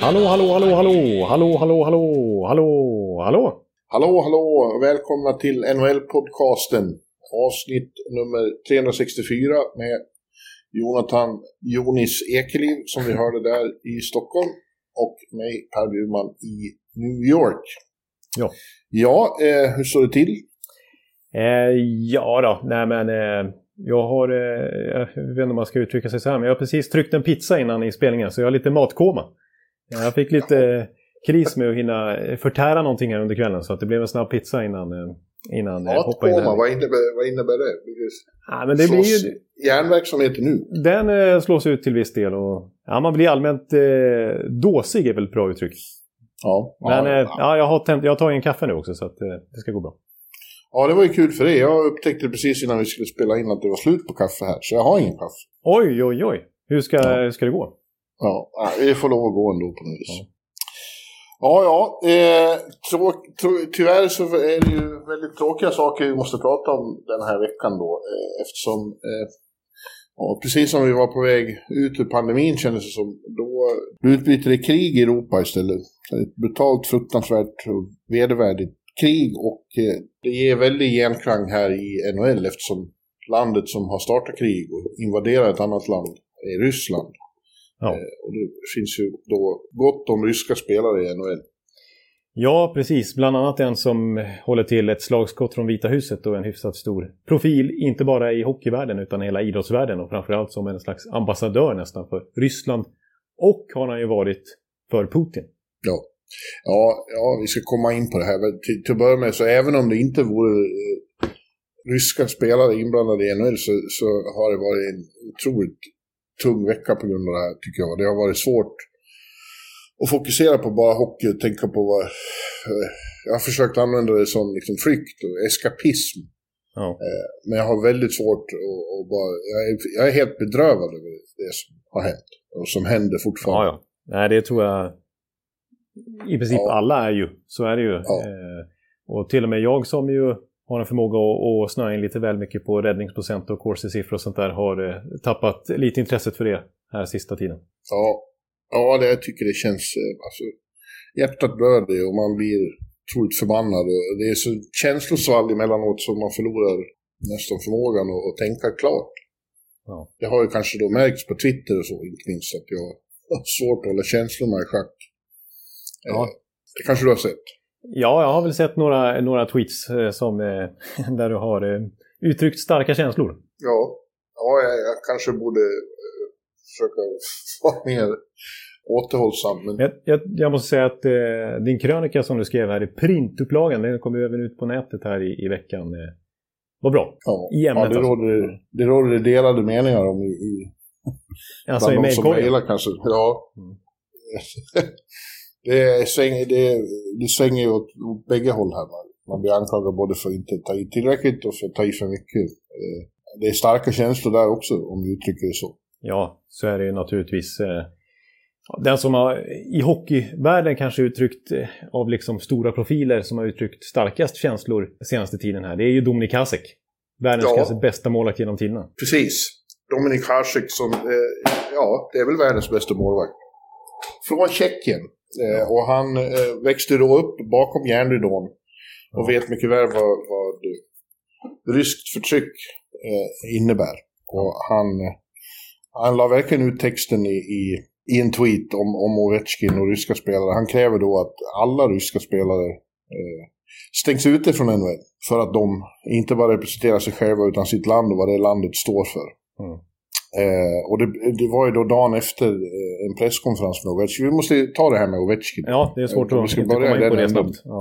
Hallå, hallå, hallå, hallå, hallå, hallå, hallå, hallå, hallå. Hallå, hallå! Välkomna till NHL-podcasten. Avsnitt nummer 364 med Jonathan Jonis Ekeliv som vi hörde där i Stockholm och mig Per Bjurman i New York. Ja. Ja, eh, hur står det till? Eh, ja då, nej men eh, jag har, eh, jag vet inte om man ska uttrycka sig så här, men jag har precis tryckt en pizza innan i spelningen så jag har lite matkoma. Jag fick lite eh, kris med att hinna förtära någonting här under kvällen så att det blev en snabb pizza innan, eh, innan jag hoppade in. Matkoma, vad innebär, vad innebär det? Ja, men det blir ju, järnverksamheten nu? den eh, slås ut till viss del och ja, man blir allmänt eh, dåsig är väl ett bra uttryck. Ja. Men ja, eh, ja, jag, har tänt, jag tar en kaffe nu också så att eh, det ska gå bra. Ja, det var ju kul för dig. Jag upptäckte precis innan vi skulle spela in att det var slut på kaffe här, så jag har ingen kaffe. Oj, oj, oj. Hur ska, Ja. hur ska det gå? Ja, vi får lov att gå ändå på något vis. Ja, ja. Eh, trå, trå, tyvärr så är det ju väldigt tråkiga saker vi måste prata om den här veckan då. Eh, eftersom, eh, ja, precis som vi var på väg ut ur pandemin kändes det som, då, då utbryter det krig i Europa istället. Ett brutalt, fruktansvärt och vedervärdigt krig och eh, det ger väldig genklang här i NHL eftersom landet som har startat krig och invaderat ett annat land är Ryssland. Ja. Eh, och det finns ju då gott om ryska spelare i NHL. Ja, precis. Bland annat en som håller till ett slagskott från Vita huset och en hyfsat stor profil, inte bara i hockeyvärlden utan i hela idrottsvärlden och framförallt som en slags ambassadör nästan för Ryssland. Och har han ju varit för Putin. Ja. Ja, ja, vi ska komma in på det här. Men till, till att börja med, så även om det inte vore eh, ryska spelare inblandade i NHL så, så har det varit en otroligt tung vecka på grund av det här, tycker jag. Det har varit svårt att fokusera på bara hockey och tänka på vad... eh, Jag har försökt använda det som liksom flykt och eskapism. Ja. Men jag har väldigt svårt att, att bara... Jag är, jag är helt bedrövad över det som har hänt. Och som händer fortfarande. Ja, ja. Nej, det tror jag i princip Ja. alla är ju. Så är det ju. Ja. Eh, och till och med jag som ju har en förmåga att, att snöa in lite väl mycket på räddningsprocent och corsi-siffror och sånt där har eh, tappat lite intresset för det här sista tiden. Ja, ja det, jag tycker det känns... eh, Alltså, hjärtat blöder och man blir otroligt förbannad. Det är så känslosvall emellanåt som man förlorar nästan förmågan att, att tänka klart. Ja. Det har ju kanske då märkts på Twitter och så, inte minst, att jag har svårt att hålla känslorna i schack. Ja. Eh, Det kanske du har sett? Ja, jag har väl sett några, några tweets eh, som, eh, där du har uttryckt starka känslor. Ja, ja jag, jag kanske borde försöka vara mer återhållsam. Men Jag, jag, jag måste säga att eh, din krönika som du skrev här i printupplagan, den kom ju även ut på nätet här i, i veckan, eh, var bra. ja, i ämnet ja, det, alltså. råder, det råder delade meningar om i, i Alltså i mejlkorgen. Ja. Mm. det, svänger, det, det svänger åt, åt bägge håll här. Man, man blir anklagad både för att inte ta i tillräckligt och för att ta i för mycket. Eh, Det är starka känslor där också, om vi uttrycker det så. Ja, så är det ju naturligtvis. Eh, den som har i hockeyvärlden kanske uttryckt eh, av liksom stora profiler som har uttryckt starkast känslor senaste tiden här. Det är ju Dominik Hasek. Världens Ja. kanske bästa målvakt genom tiderna. Precis. Dominik Hasek som, eh, ja, det är väl världens bästa målvakt. Från Tjeckien. Eh, och han eh, växte då upp bakom järnridån. Och vet mycket väl vad, vad ryskt förtryck eh, innebär. Och han, han la verkligen ut texten i, i, i en tweet om, om Ovechkin och ryska spelare. Han kräver då att alla ryska spelare eh, stängs ute från NHL. För att de inte bara representerar sig själva utan sitt land och vad det landet står för. Mm. Eh, och det, det var ju då dagen efter eh, en presskonferens med Ovechkin. Vi måste ta det här med Ovechkin. Ja, det är svårt vi att inte börja komma in på det snabbt. Ja.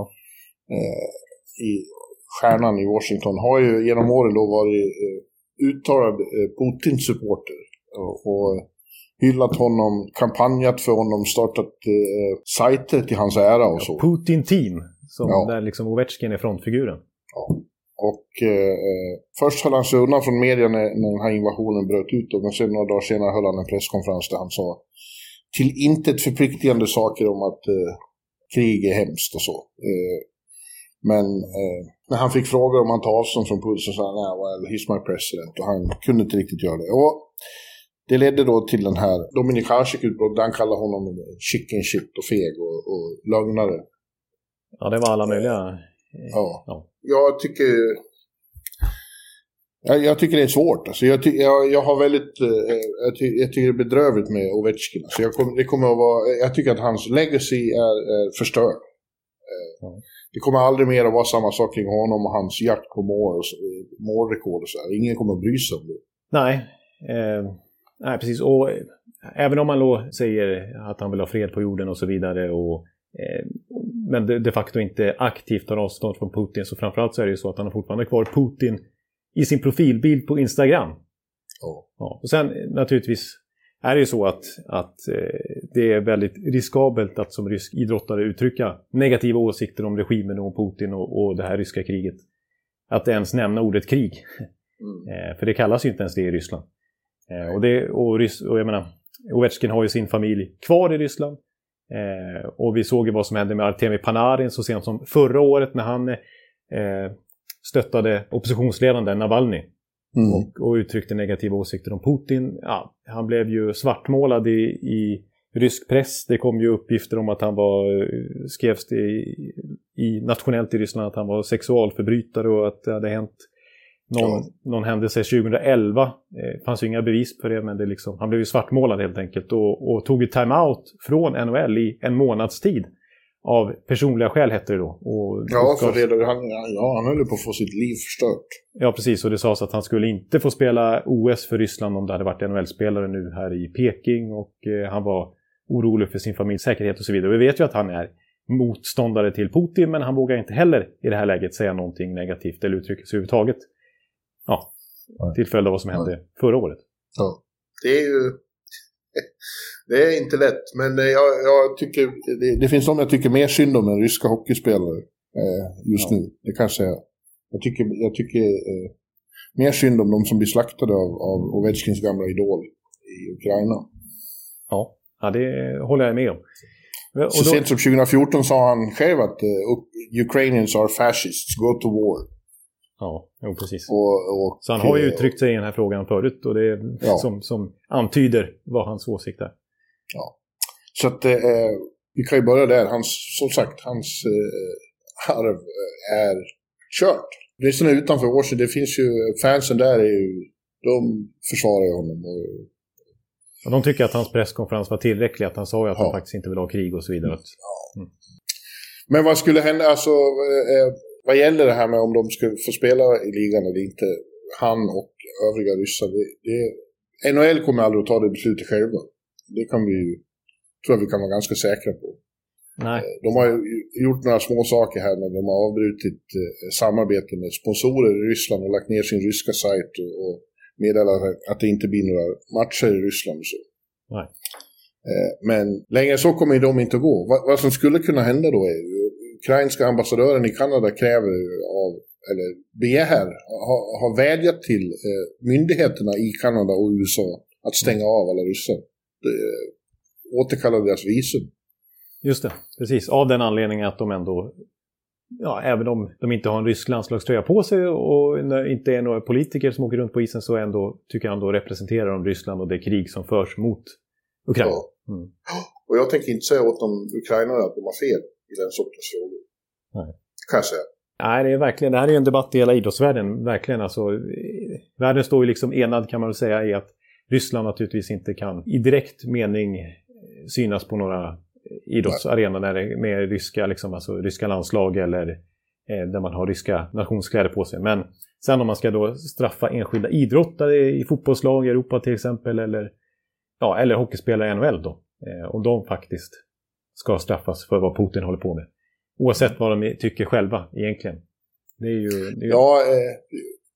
eh, i stjärnan i Washington har ju genom åren då varit eh, uttalad eh, Putin-supporter. Och, och hyllat honom, kampanjat för honom, startat eh, sajter till hans ära och så. Putin Team, som Ja. där liksom Ovechkin är frontfiguren. Och eh, eh, först höll han sig undan från media när, när den här invasionen bröt ut. Och, men sen några dagar senare höll han en presskonferens där han sa till intet förpliktigande saker om att eh, krig är hemskt och så. Eh, men eh, när han fick frågor om han tar avstånd från Putin så sa han nej, well, he's my president. Och han kunde inte riktigt göra det. Och det ledde då till den här Dominik Hasek-utbrottet. Han kallade honom chicken shit och feg och, och lögnare. Ja, det var alla möjliga. Ja. Ja. Jag tycker... Jag, jag tycker det är svårt. Alltså jag, ty, jag, jag har väldigt... eh, Jag, ty, jag tycker det är bedrövligt med Ovechkin. Alltså jag, kom, det kommer att vara, jag tycker att hans legacy är, är förstörd. Eh, Ja. Det kommer aldrig mer att vara samma sak kring honom och hans jakt på mål och så- eh, målrekord och så här. Ingen kommer att bry sig om det. Nej, eh, nej, precis. Och eh, även om man då säger att han vill ha fred på jorden och så vidare. Och, eh, men de, facto inte aktivt tar avstånd från Putin. Så framförallt så är det ju så att han har fortfarande kvar Putin i sin profilbild på Instagram. Ja. Ja, och sen eh, naturligtvis är det ju så att, att eh, det är väldigt riskabelt att som rysk idrottare uttrycka negativa åsikter om regimen och Putin och, och det här ryska kriget. Att ens nämna ordet krig. Mm. Eh, för det kallas ju inte ens det i Ryssland. Och, det, och, Rys, och jag menar, Ovechkin har ju sin familj kvar i Ryssland. Eh, och vi såg ju vad som hände med Artemi Panarin så sent som förra året när han eh, stöttade oppositionsledaren Navalny Mm. och, och uttryckte negativa åsikter om Putin. Ja, han blev ju svartmålad i, i rysk press. Det kom ju uppgifter om att han var, eh, skrevs det i, i, nationellt i Ryssland att han var sexualförbrytare och att det hade hänt någon, någon händelse 2011. Det eh, fanns ju inga bevis på det, men det liksom, han blev ju svartmålad helt enkelt och, och tog ju time-out från NHL i en månads tid. Av personliga skäl hette det då. Och, Ja, för det, han, ja, han höll på att få sitt liv förstört. Ja, precis. Och det sades att han skulle inte få spela OS för Ryssland om det hade varit NHL-spelare nu här i Peking. Och eh, han var orolig för sin familjs säkerhet och så vidare. Och vi vet ju att han är motståndare till Putin, men han vågar inte heller i det här läget säga någonting negativt eller uttrycka sig överhuvudtaget. Ja, till följd av vad som hände förra året. Ja. Det är ju... Det är inte lätt, men eh, jag, jag tycker... Det, det finns de jag tycker mer synd om än ryska hockeyspelare eh, just Ja. nu. Det kan jag säga. Jag tycker, jag tycker eh, mer synd om de som blir slaktade av, av Ovechkins gamla idol i Ukraina. Ja, ja det håller jag med om. Och Så då- sent som 2014 sa han själv att eh, Ukrainians are fascists, go to war. Ja, jo, precis. Och, och, Så han har ju eh, uttryckt sig i den här frågan förut och det är Ja. som, som antyder vad hans åsikt är. Så att eh, vi kan ju börja där. Hans, som sagt, hans eh, arv eh, är kört. Åtminstone utanför Washington. Det finns ju, fansen där är ju, de försvarar ju honom. Och, Och de tycker att hans presskonferens var tillräcklig, att han sa ju att Ja. han faktiskt inte vill ha krig och så vidare. men vad skulle hända, alltså eh, vad gäller det här med om de skulle få spela i ligan eller inte, han och övriga ryssar, det, det, NHL kommer aldrig att ta det beslutet själva. Det kan vi tror jag vi kan vara ganska säkra på. Nej, De har gjort några små saker här när de har avbrutit eh, samarbete med sponsorer i Ryssland och lagt ner sin ryska sajt och, meddelat att det inte blir några matcher i Ryssland så. Nej. Eh, men längre så kommer de inte att gå. Vad, vad som skulle kunna hända då är ju ukrainska ambassadören i Kanada kräver av, eller begär, har, har vädjat till eh, myndigheterna i Kanada och USA att stänga av alla ryssar. Eh, återkalla deras visum. just det. Precis. Av den anledningen att de ändå, ja, även om de inte har en rysk landslagströja på sig och inte är några politiker som åker runt på isen så ändå, tycker han då representerar de Ryssland och det krig som förs mot Ukraina. Ja. Mm. Och jag tänker inte säga åt de ukrainare att de har fel i den sortens frågor. Nej. Kan jag säga. Nej, det är verkligen, det här är ju en debatt i hela idrottsvärlden, verkligen. Alltså, världen står ju liksom enad kan man väl säga i att Ryssland naturligtvis inte kan i direkt mening synas på några idrottsarenor där det- med ryska, liksom, alltså, ryska landslag eller eh, där man har ryska nationskläder på sig. Men sen om man ska då straffa enskilda idrottare i fotbollslag i Europa till exempel eller, ja, eller hockeyspelare i NHL då. Eh, om de faktiskt ska straffas för vad Putin håller på med. Oavsett vad de tycker själva egentligen. Det är ju... Det är ju Ja, eh,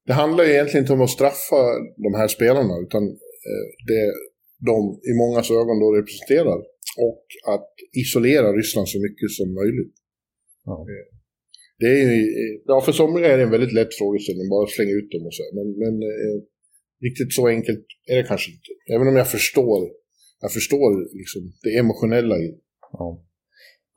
det handlar ju egentligen inte om att straffa de här spelarna, utan eh, det, de i mångas ögon då representerar. Och att isolera Ryssland så mycket som möjligt. Ja. Eh, det är, ja, för somliga är det en väldigt lätt frågeställning, bara slänga ut dem och så. Men, men eh, riktigt så enkelt är det kanske inte. Även om jag förstår, jag förstår liksom det emotionella i det. Ja,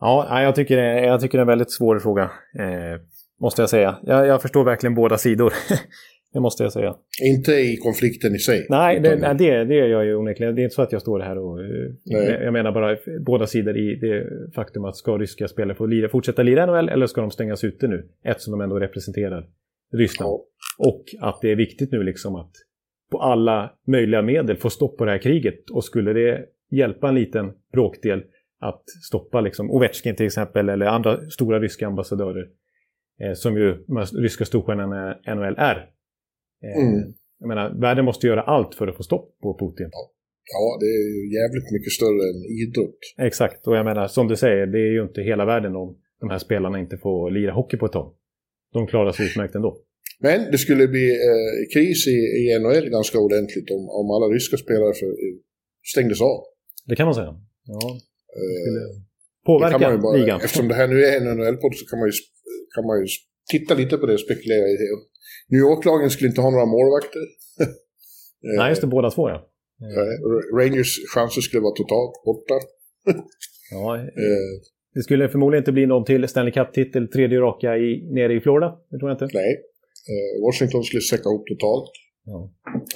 ja jag, tycker det, jag tycker det är en väldigt svår fråga. Eh, måste jag säga. Jag, jag förstår verkligen båda sidor. det måste jag säga. Inte i konflikten i sig. Nej, det, nej, det, det gör jag ju onekligen. Det är inte så att jag står här och... eh, Nej. Jag menar bara båda sidor i det faktum att ska ryska spelare få lira, fortsätta lira NHL eller ska de stängas ute nu? Eftersom de ändå representerar Ryssland. Ja. Och att det är viktigt nu liksom att på alla möjliga medel få stopp på det här kriget. Och skulle det hjälpa en liten bråkdel att stoppa liksom Ovechkin till exempel eller andra stora ryska ambassadörer eh, som ju de ryska storstjärnorna i NHL är. Eh, Mm. Jag menar, världen måste göra allt för att få stopp på Putin. Ja, det är ju jävligt mycket större än idrott. Exakt, och jag menar som du säger, det är ju inte hela världen om de här spelarna inte får lira hockey på ett tag. De klarar sig utmärkt ändå. Men det skulle bli eh, kris i, i NHL ganska ordentligt om, om alla ryska spelare för, eh, stängdes av. Det kan man säga. Ja, skulle det påverka kan man ju bara, ligan. eftersom det här nu är en NHL-podd så kan man, ju, kan man ju titta lite på det och spekulera i det. New York-lagen skulle inte ha några målvakter. Eh, Nej, just det, båda två ja. eh, Rangers chanser skulle vara totalt borta. ja. Eh, Det skulle förmodligen inte bli någon till Stanley Cup-titel, tredje raka i, nere i Florida. Det tror jag inte. nej. Eh, Washington skulle säcka ihop totalt. Ja.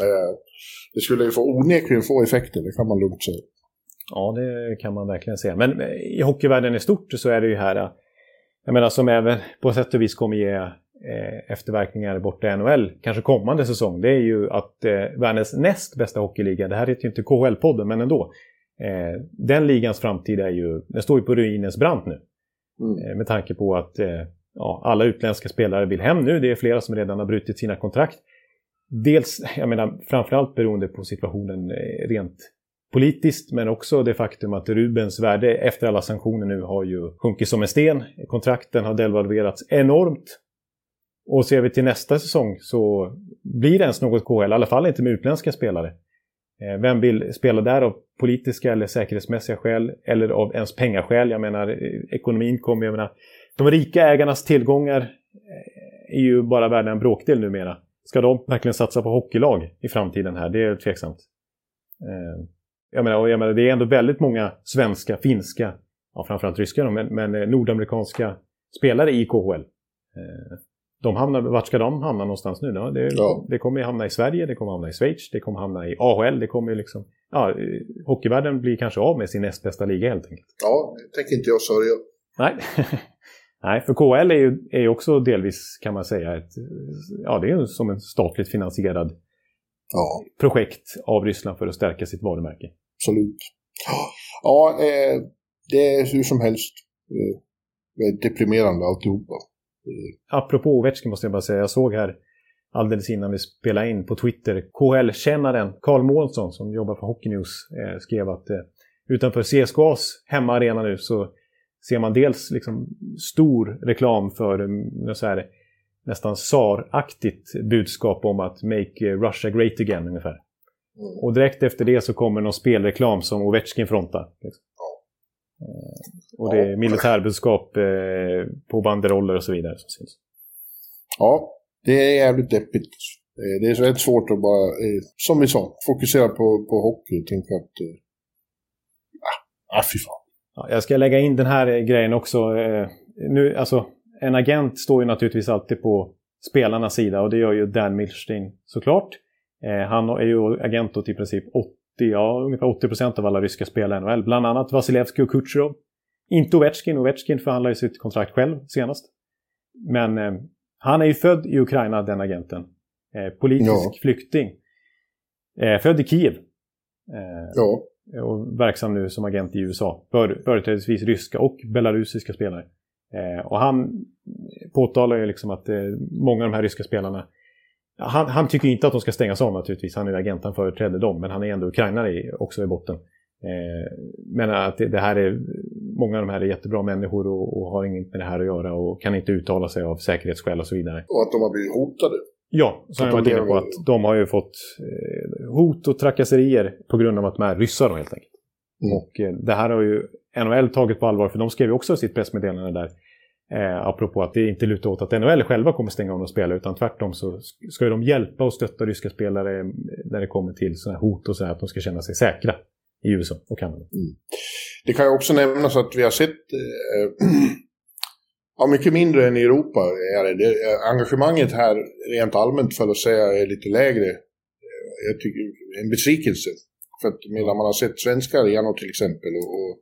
Eh, det skulle ju få onekligen få effekter, det kan man lugnt säga. Ja, det kan man verkligen säga. Men i hockeyvärlden i stort så är det ju här, jag menar som även på sätt och vis kommer ge eh, efterverkningar borta i NHL, kanske kommande säsong, det är ju att eh, världens näst bästa hockeyliga, det här heter ju inte KHL-podden, men ändå, eh, den ligans framtid är ju, den står ju på ruinens brant nu. Mm. Eh, med tanke på att eh, ja, alla utländska spelare vill hem nu, det är flera som redan har brutit sina kontrakt. Dels, jag menar, framförallt beroende på situationen eh, rent politiskt, men också det faktum att Rubens värde efter alla sanktioner nu har ju sjunkit som en sten. Kontrakten har devalverats enormt. Och ser vi till nästa säsong så blir det ens något KHL, i alla fall inte med utländska spelare. Eh, vem vill spela där av politiska eller säkerhetsmässiga skäl eller av ens pengaskäl? Jag menar, eh, ekonomin kommer, jag menar, de rika ägarnas tillgångar eh, är ju bara värda en bråkdel numera. Ska de verkligen satsa på hockeylag i framtiden här? Det är tveksamt. Jag menar, och jag menar, det är ändå väldigt många svenska, finska, ja, framförallt ryska då, men, men eh, nordamerikanska spelare i KHL. Eh, De hamnar, vart ska de hamna någonstans nu då? Det, Ja. det kommer ju hamna i Sverige, det kommer hamna i Schweiz, det kommer hamna i AHL, det kommer ju liksom... Ja, eh, hockeyvärlden blir kanske av med sin näst bästa liga helt enkelt. Ja, det tänker inte jag sörja. Nej. Nej, för KHL är ju, är också delvis, kan man säga, ett, ja, det är som en statligt finansierad Ja, projekt av Ryssland för att stärka sitt varumärke absolut. Ja, eh, det är hur som helst eh, deprimerande alltihopa. Eh. Apropå Ovechkin måste jag bara säga, jag såg här alldeles innan vi spelade in på Twitter, KHL-kännaren Karl Månsson som jobbar för Hockey News eh, skrev att eh, utanför CSKAs hemmaarena nu så ser man dels liksom stor reklam för eh, så här, nästan SAR-aktigt budskap om att make eh, Russia great again ungefär. Mm. Och direkt efter det så kommer någon spelreklam som Ovechkin frontar. Liksom. Eh, Och det är Ja. militärbudskap eh, på banderoller och så vidare som syns. Ja, det är jävligt deppigt. Det är väldigt svårt att bara, eh, som vi sa, fokusera på, på hockey och tänka att... Eh, ah, ah, fy fan. Ja, jag ska lägga in den här grejen också. Eh, nu, alltså, en agent står ju naturligtvis alltid på spelarnas sida och det gör ju Dan Milstein såklart. Eh, han är ju agent åt i princip 80, ja, ungefär 80 procent av alla ryska spelare i NHL. Bland annat Vasilevski och Kutjerov. Inte Ovechkin. Ovechkin förhandlar ju sitt kontrakt själv senast. Men eh, han är ju född i Ukraina, den agenten. Eh, politisk Ja. flykting. Eh, född i Kiev. Eh, Ja, och verksam nu som agent i USA. För, företrädesvis ryska och belarusiska spelare. Eh, och han påtalar ju liksom att många av de här ryska spelarna han, han tycker inte att de ska stängas av naturligtvis. Han är agent, han företräder dem. Men han är ändå ukrainare i, också i botten. Eh, men att det, det här är, många av de här är jättebra människor och, och har inget med det här att göra och kan inte uttala sig av säkerhetsskäl och så vidare. och att de har blivit hotade. Ja, som jag var inne på att de har ju fått eh, hot och trakasserier på grund av att de är ryssar då helt enkelt. Mm. Och eh, det här har ju NHL tagit på allvar för de skrev ju också sitt pressmeddelande där. Eh, apropå att det inte lutar åt att NHL själva kommer stänga av några spelare utan tvärtom så ska de hjälpa och stötta ryska spelare mm, när det kommer till sådana hot och så här, att de ska känna sig säkra i USA och Kanada. Mm. Det kan ju också nämnas att vi har sett eh, ja, mycket mindre än i Europa. Är det. Eh, engagemanget här rent allmänt för att säga är lite lägre. Eh, jag tycker en besvikelse. För att medan man har sett svenska arenor till exempel och, och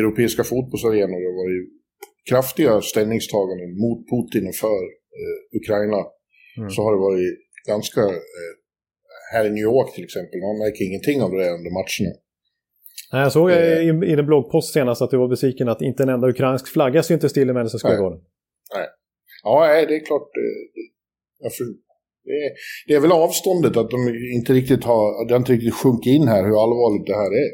europeiska fotbollsarenor har varit kraftiga ställningstaganden mot Putin och för eh, Ukraina mm. så har det varit ganska, eh, här i New York till exempel, man märker ingenting av det där under matcherna. Nej, jag såg eh, i, i en bloggpost senast att du var besviken att inte en enda ukrainsk flagga syntes till i Madison Square Garden. Nej. Ja, nej, det är klart. Det, för, det, är, det är väl avståndet att de inte riktigt har, det har inte riktigt sjunkit in här hur allvarligt det här är.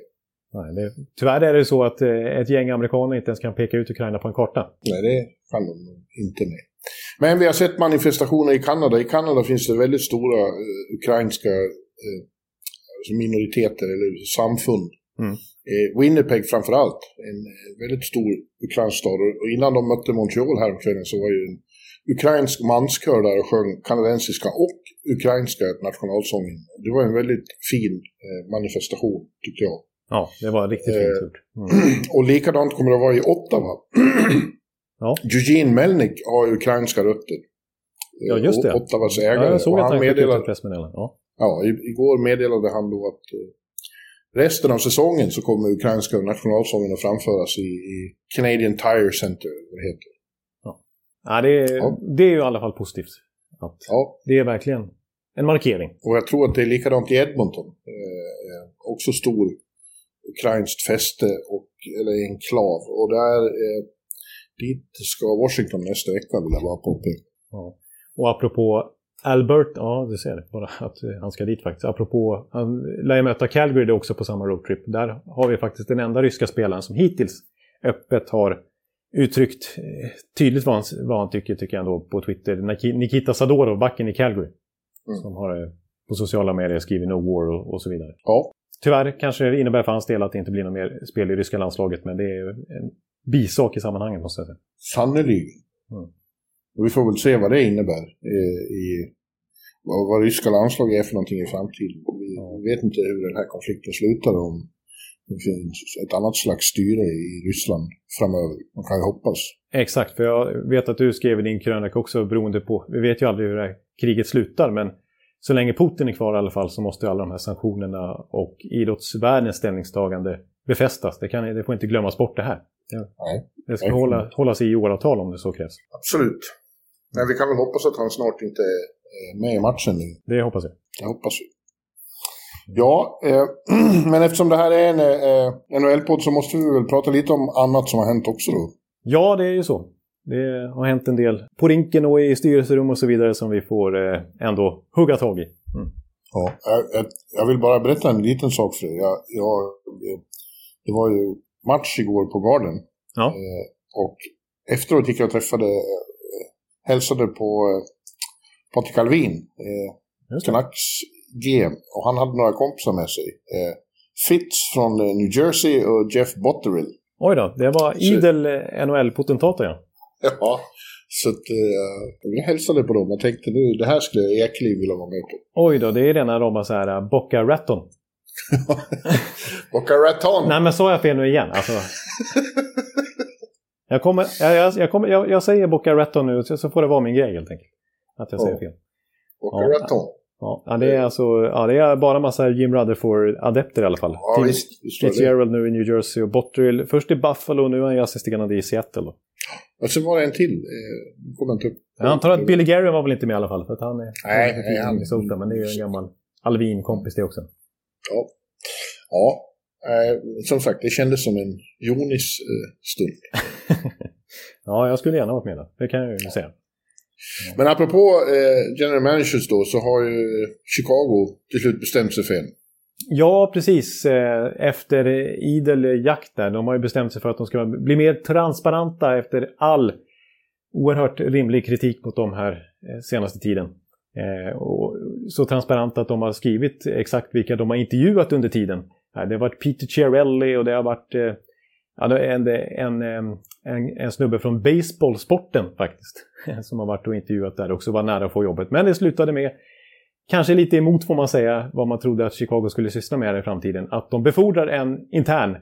Nej, det, tyvärr är det så att eh, ett gäng amerikaner inte ens kan peka ut Ukraina på en karta. Nej, det kan de inte med. Men vi har sett manifestationer i Kanada. I Kanada finns det väldigt stora uh, ukrainska uh, minoriteter eller samfund. Mm. Eh, Winnipeg framförallt, en väldigt stor ukrainsk stad. Och innan de mötte Montreal häromkvällen så var ju en ukrainsk manskör där och sjöng kanadensiska och ukrainska nationalsången. Det var en väldigt fin eh, manifestation tyckte jag. Ja, det var riktigt fint eh, gjort. Mm. Och likadant kommer det att vara i Ottawa. ja. Eugene Melnik har ukrainska rötter. Ja, just det. Ottawas ägare. Ja, jag såg att han meddelade, pressmeddelande. Ja. ja, igår meddelade han då att eh, resten av säsongen så kommer ukrainska nationalsången att framföras i, i Canadian Tire Center, vad det heter. Ja, ja, det, är, ja. det är ju i alla fall positivt. Att ja. Det är verkligen en markering. Och jag tror att det är likadant i Edmonton. Eh, också stor ukrainskt fäste, och, eller enklav. Och där, eh, dit ska Washington nästa vecka vill jag bara påpeka. Ja. Och apropå Albert, ja du ser bara att han ska dit faktiskt. Apropå, han lär ju möta Calgary också på samma roadtrip. Där har vi faktiskt den enda ryska spelaren som hittills öppet har uttryckt eh, tydligt vad han, vad han tycker, tycker jag ändå på Twitter. Nikita Sadorov, backen i Calgary. Mm. Som har eh, på sociala medier skrivit No War och, och så vidare. Ja, Tyvärr kanske det innebär för hans del att det inte blir något mer spel i ryska landslaget, men det är en bisak i sammanhanget måste jag säga. Sannerligen. Mm. vi får väl se vad det innebär eh, i vad, vad ryska landslag är för någonting i framtiden. Vi ja. vet inte hur den här konflikten slutar om det finns ett annat slags styre i Ryssland framöver. Man kan ju hoppas. Exakt, för jag vet att du skrev i din krönika också beroende på, vi vet ju aldrig hur det här kriget slutar, men så länge Putin är kvar i alla fall så måste alla de här sanktionerna och idrottsvärldens ställningstagande befästas. Det, kan, det får inte glömmas bort det här. Nej. Det ska hålla, hållas i åratal om det så krävs. Absolut. Men vi kan väl hoppas att han snart inte är med i matchen. Det hoppas jag. Det hoppas vi. Ja, eh, men eftersom det här är en eh, NHL-podd så måste vi väl prata lite om annat som har hänt också då. Ja, det är ju så. Det har hänt en del på rinken och i styrelserum och så vidare som vi får eh, ändå hugga tag i. Mm. Ja, jag, jag, vill bara berätta en liten sak för dig. Jag, jag, det var ju match igår på Garden. Ja. Eh, och efteråt gick jag och träffade, eh, hälsade på Patrik Alvin, eh, Canucks GM. Och han hade några kompisar med sig. Eh, Fitz från New Jersey och Jeff Botterill. Oj då, det var idel NHL-potentater ja. Ja, så att, uh, jag hälsade på dem och tänkte nu, det här skulle Ekliv vilja vara med på. Oj då, det är de har så här uh, Boca Raton. Boca Raton! Nej men sa jag fel nu igen? Alltså. jag, kommer, jag, jag, kommer, jag, jag säger Boca Raton nu så får det vara min grej helt enkelt. Att jag säger fel. Boca ja, Raton. Ja, det är alltså ja, det är bara massa Jim Rutherford-adepter i alla fall. Ja, visst Fitzgerald nu i New Jersey och Botterill först i Buffalo och nu är han ju assisterande i Seattle. Och så var det en till. Eh, kommer inte upp. Jag antar att Billy Gary var väl inte med i alla fall. För att han är, nej, nej, han, Minnesota, men det är ju en gammal Alvin-kompis det också. Ja. Ja. Eh, som sagt, det kändes som en Jonis eh, stund. ja, jag skulle gärna varit med där. Det kan jag ju säga. Men apropå eh, general managers då, så har ju Chicago till slut bestämt sig för en. Ja, precis. Eh, efter idel jakt där. De har ju bestämt sig för att de ska bli mer transparenta efter all oerhört rimlig kritik mot dem här eh, senaste tiden. Eh, och så transparent att de har skrivit exakt vilka de har intervjuat under tiden. Det har varit Peter Chiarelli och det har varit en, en, en, en snubbe från baseballsporten faktiskt. Som har varit och intervjuat där också, var nära att få jobbet. Men det slutade med, kanske lite emot får man säga, vad man trodde att Chicago skulle syssla med i framtiden. Att de befordrar en intern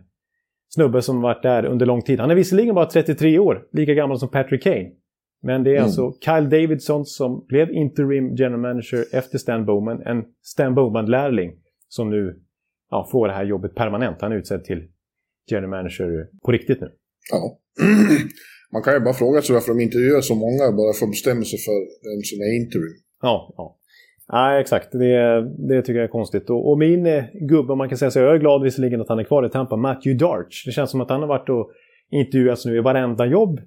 snubbe som varit där under lång tid. Han är visserligen bara 33 år, lika gammal som Patrick Kane. Men det är mm. alltså Kyle Davidson som blev interim general manager efter Stan Bowman. En Stan Bowman-lärling som nu ja, får det här jobbet permanent. Han är utsedd till general manager på riktigt nu. Ja. Man kan ju bara fråga sig varför de intervjuar så många bara för att bestämma sig för vem som är interim. Ja, ja. Nej, exakt. Det, det tycker jag är konstigt. Och, och min eh, gubbe, om man kan säga så, jag är glad visserligen att han är kvar i Tampa, Matthew Darch. Det känns som att han har varit och intervjuats nu i varenda jobb,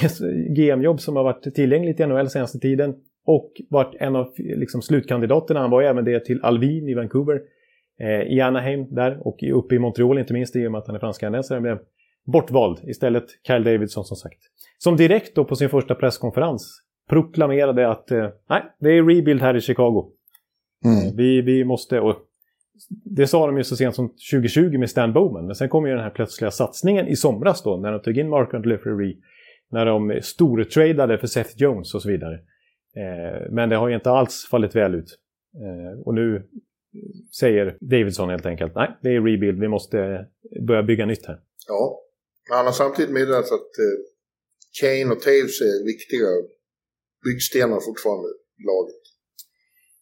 GM-jobb som har varit tillgängligt i NHL senaste tiden. Och varit en av liksom, slutkandidaterna. Han var ju även det till Alvin i Vancouver. Eh, I Anaheim där och uppe i Montreal inte minst i och med att han är fransk-kanadensare. blev bortvald. Istället Kyle Davidson som sagt. Som direkt då på sin första presskonferens proklamerade att eh, nej, det är rebuild här i Chicago. Mm. Vi, vi måste... Och det sa de ju så sent som 2020 med Stan Bowman. Men sen kom ju den här plötsliga satsningen i somras då när de tog in Mark Andlefrey När de stortradade för Seth Jones och så vidare. Eh, men det har ju inte alls fallit väl ut. Eh, och nu säger Davidson helt enkelt nej, det är rebuild. Vi måste börja bygga nytt här. Ja, men han har samtidigt meddelat att eh, Kane och Taves är viktiga byggstenar fortfarande i laget.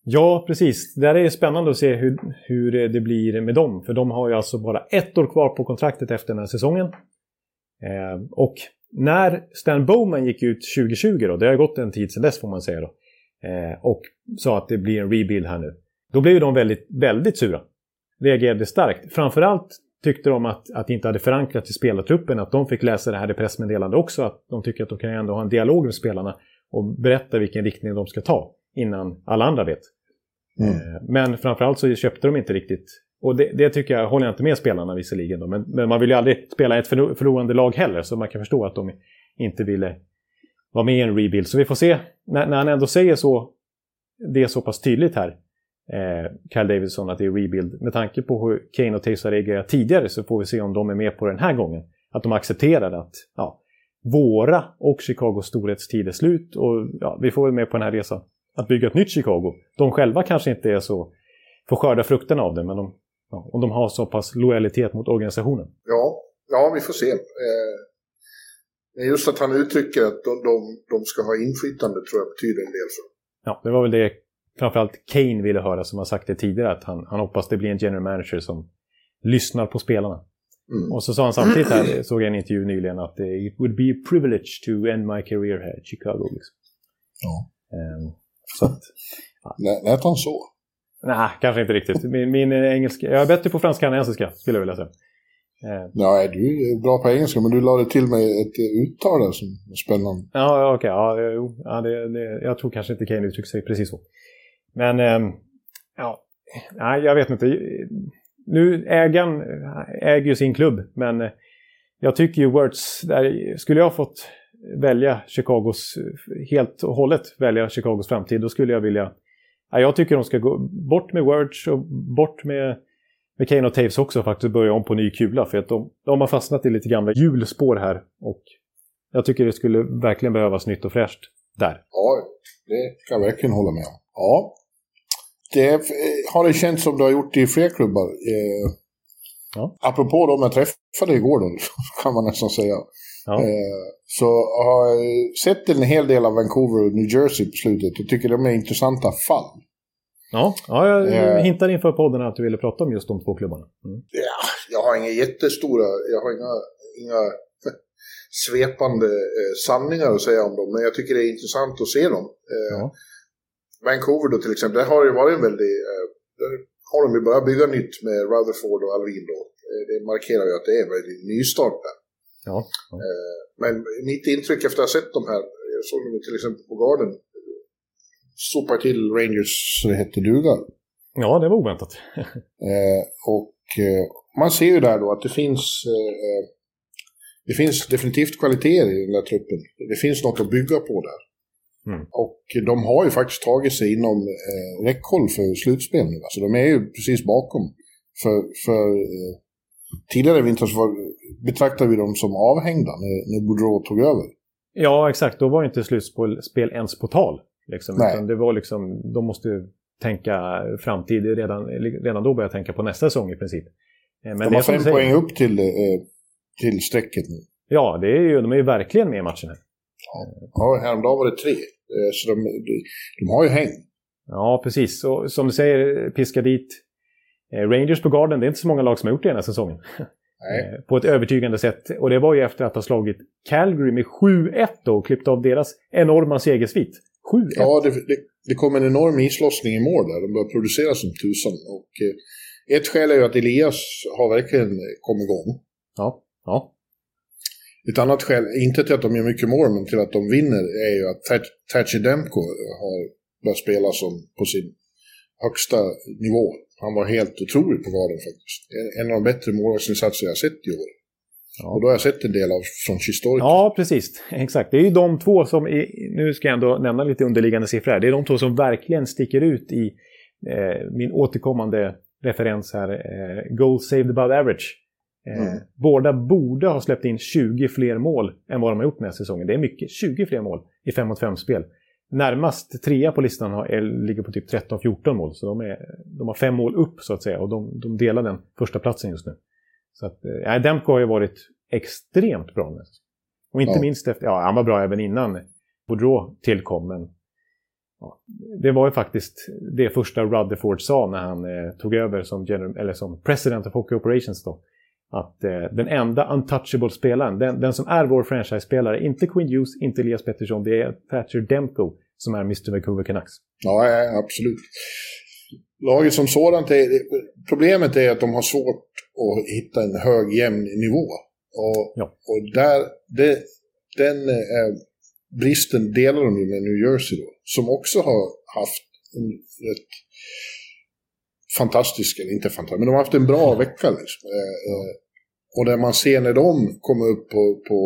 Ja, precis. Det är spännande att se hur, hur det blir med dem. För de har ju alltså bara ett år kvar på kontraktet efter den här säsongen. Eh, och när Stan Bowman gick ut 2020 då, det har gått en tid sedan dess får man säga då. Eh, och sa att det blir en rebuild här nu. Då blev ju de väldigt, väldigt sura. Reagerade starkt. Framförallt tyckte de att, att det inte hade förankrats i spelartruppen, att de fick läsa det här i pressmeddelande också, att de tycker att de kan ändå ha en dialog med spelarna och berätta vilken riktning de ska ta innan alla andra vet. Mm. Eh, men framförallt så köpte de inte riktigt. Och det, det, tycker jag, håller jag inte med spelarna visserligen. Då, men, men, man vill ju aldrig spela ett förlorande lag heller, så man kan förstå att de inte ville vara med i en rebuild. Så vi får se, när, när han ändå säger så, det är så pass tydligt här, eh, Kyle Davidson, att det är rebuild. Med tanke på hur Kane och Tays har reagerat tidigare så får vi se om de är med på den här gången. Att de accepterar att ja, våra och Chicagos storhetstid är slut och ja, vi får väl med på den här resan. Att bygga ett nytt Chicago. De själva kanske inte är så, får skörda frukterna av det, men de, ja, om de har så pass lojalitet mot organisationen. Ja, ja vi får se. Eh, just att han uttrycker att de, de, de ska ha inflytande tror jag betyder en del för dem. Ja, det var väl det framförallt Kane ville höra som har sagt det tidigare, att han, han hoppas det blir en general manager som lyssnar på spelarna. Mm. Och så sa han samtidigt här, såg jag en intervju nyligen, att it would be a privilege to end my career here in Chicago. Liksom. Ja. Um, så att, ja. Lät han så? Nej, kanske inte riktigt. Min, min engelska, jag är bättre på franska än engelska, skulle jag vilja säga. Eh. Nej, du är bra på engelska, men du lade till mig ett uttal där som är spännande. Ja, okej. Okay, ja, ja, det, det, jag tror kanske inte Kane uttrycker sig precis så. Men, ähm, ja, nej, jag vet inte. Nu ägaren äger ju sin klubb, men eh, jag tycker ju Words, där, skulle jag fått välja Chicagos, helt och hållet välja Chicagos framtid, då skulle jag vilja... Ja, jag tycker de ska gå bort med Words och bort med, med Kane och Taves också faktiskt börja om på ny kula. För att de, de har fastnat i lite gamla hjulspår här. Och jag tycker det skulle verkligen behövas nytt och fräscht där. Ja, det kan jag verkligen hålla med om. Ja, det har det känts som det har gjort i fler klubbar. Eh, ja. Apropå de jag träffade igår då, kan man nästan säga. Ja. Eh, så har jag sett en hel del av Vancouver och New Jersey på slutet och tycker de är intressanta fall. Ja, ja jag eh, hintade inför podden att du ville prata om just de två klubbarna. Mm. Ja, jag har inga jättestora, jag har inga, inga svepande eh, sanningar att säga om dem, men jag tycker det är intressant att se dem. Eh, ja. Vancouver då till exempel, där har det varit en väldigt... Eh, där har de ju börjat bygga nytt med Rutherford och Alvin då. Eh, det markerar ju att det är en väldigt nystart där. Ja, ja. Eh, men mitt intryck efter att ha sett de här, jag såg dem till exempel på Garden, sopar till Rangers så det hette duga. Ja, det var oväntat. och man ser ju där då att det finns det finns definitivt kvaliteter i den där truppen. Det finns något att bygga på där. Mm. Och de har ju faktiskt tagit sig inom eh, räckhåll för slutspel nu. Alltså de är ju precis bakom. För, för eh, tidigare vintras var, betraktade vi dem som avhängda när, när Boudreau tog över. Ja, exakt. Då var inte slutspel ens på tal. Liksom. Utan det var liksom, de måste tänka framtid. Redan, redan då började jag tänka på nästa säsong i princip. Eh, men de har fem poäng upp till, eh, till strecket nu. Ja, det är ju, de är ju verkligen med i matchen. Här. Ja, häromdagen var det tre. Eh, så de, de, de har ju häng. Ja, precis. Och som du säger, piska dit Rangers på garden. Det är inte så många lag som har gjort det den här säsongen. Nej. På ett övertygande sätt. Och det var ju efter att ha slagit Calgary med 7-1 då och klippt av deras enorma segersvit. 7-1. Ja, det, det, det, kom en enorm islossning i mål där. De började producera som tusan. Och eh, ett skäl är ju att Elias har verkligen kommit igång. Ja, ja. Ett annat skäl, inte till att de gör mycket mål, men till att de vinner, är ju att Thatcher Demko har börjat spela som på sin högsta nivå. Han var helt otrolig på garden faktiskt. En av de bättre målvaktsinsatser jag sett i år. Ja. Och då har jag sett en del av från Historic. Ja, precis. Exakt. Det är ju de två som, är, nu ska jag ändå nämna lite underliggande siffror här. Det är de två som verkligen sticker ut i eh, min återkommande referens här. Eh, goal saved above average. Mm. Båda borde ha släppt in 20 fler mål än vad de har gjort den här säsongen. Det är mycket. 20 fler mål i 5 mot 5-spel. Närmast trea på listan har, är, ligger på typ 13-14 mål. Så de, är, de har fem mål upp så att säga. Och de, de delar den första platsen just nu. Så att, eh, Demko har ju varit extremt bra nu. Och inte ja. minst efter, ja han var bra även innan Boudreau tillkom. Men ja, det var ju faktiskt det första Rutherford sa när han eh, tog över som, general, eller som president of Hockey Operations. Då, att eh, den enda untouchable-spelaren, den, den, som är vår franchise-spelare, inte Quinn Hughes, inte Elias Pettersson, det är Thatcher Demko som är Mr. Vancouver Canucks. Ja, absolut. Laget som sådant, är, problemet är att de har svårt att hitta en hög jämn nivå. Och, ja. och där, det, den eh, bristen delar de med New Jersey då, som också har haft en rätt fantastisk, eller inte fantastisk, men de har haft en bra vecka. Liksom. Eh, eh, och där man ser när de kommer upp på, på,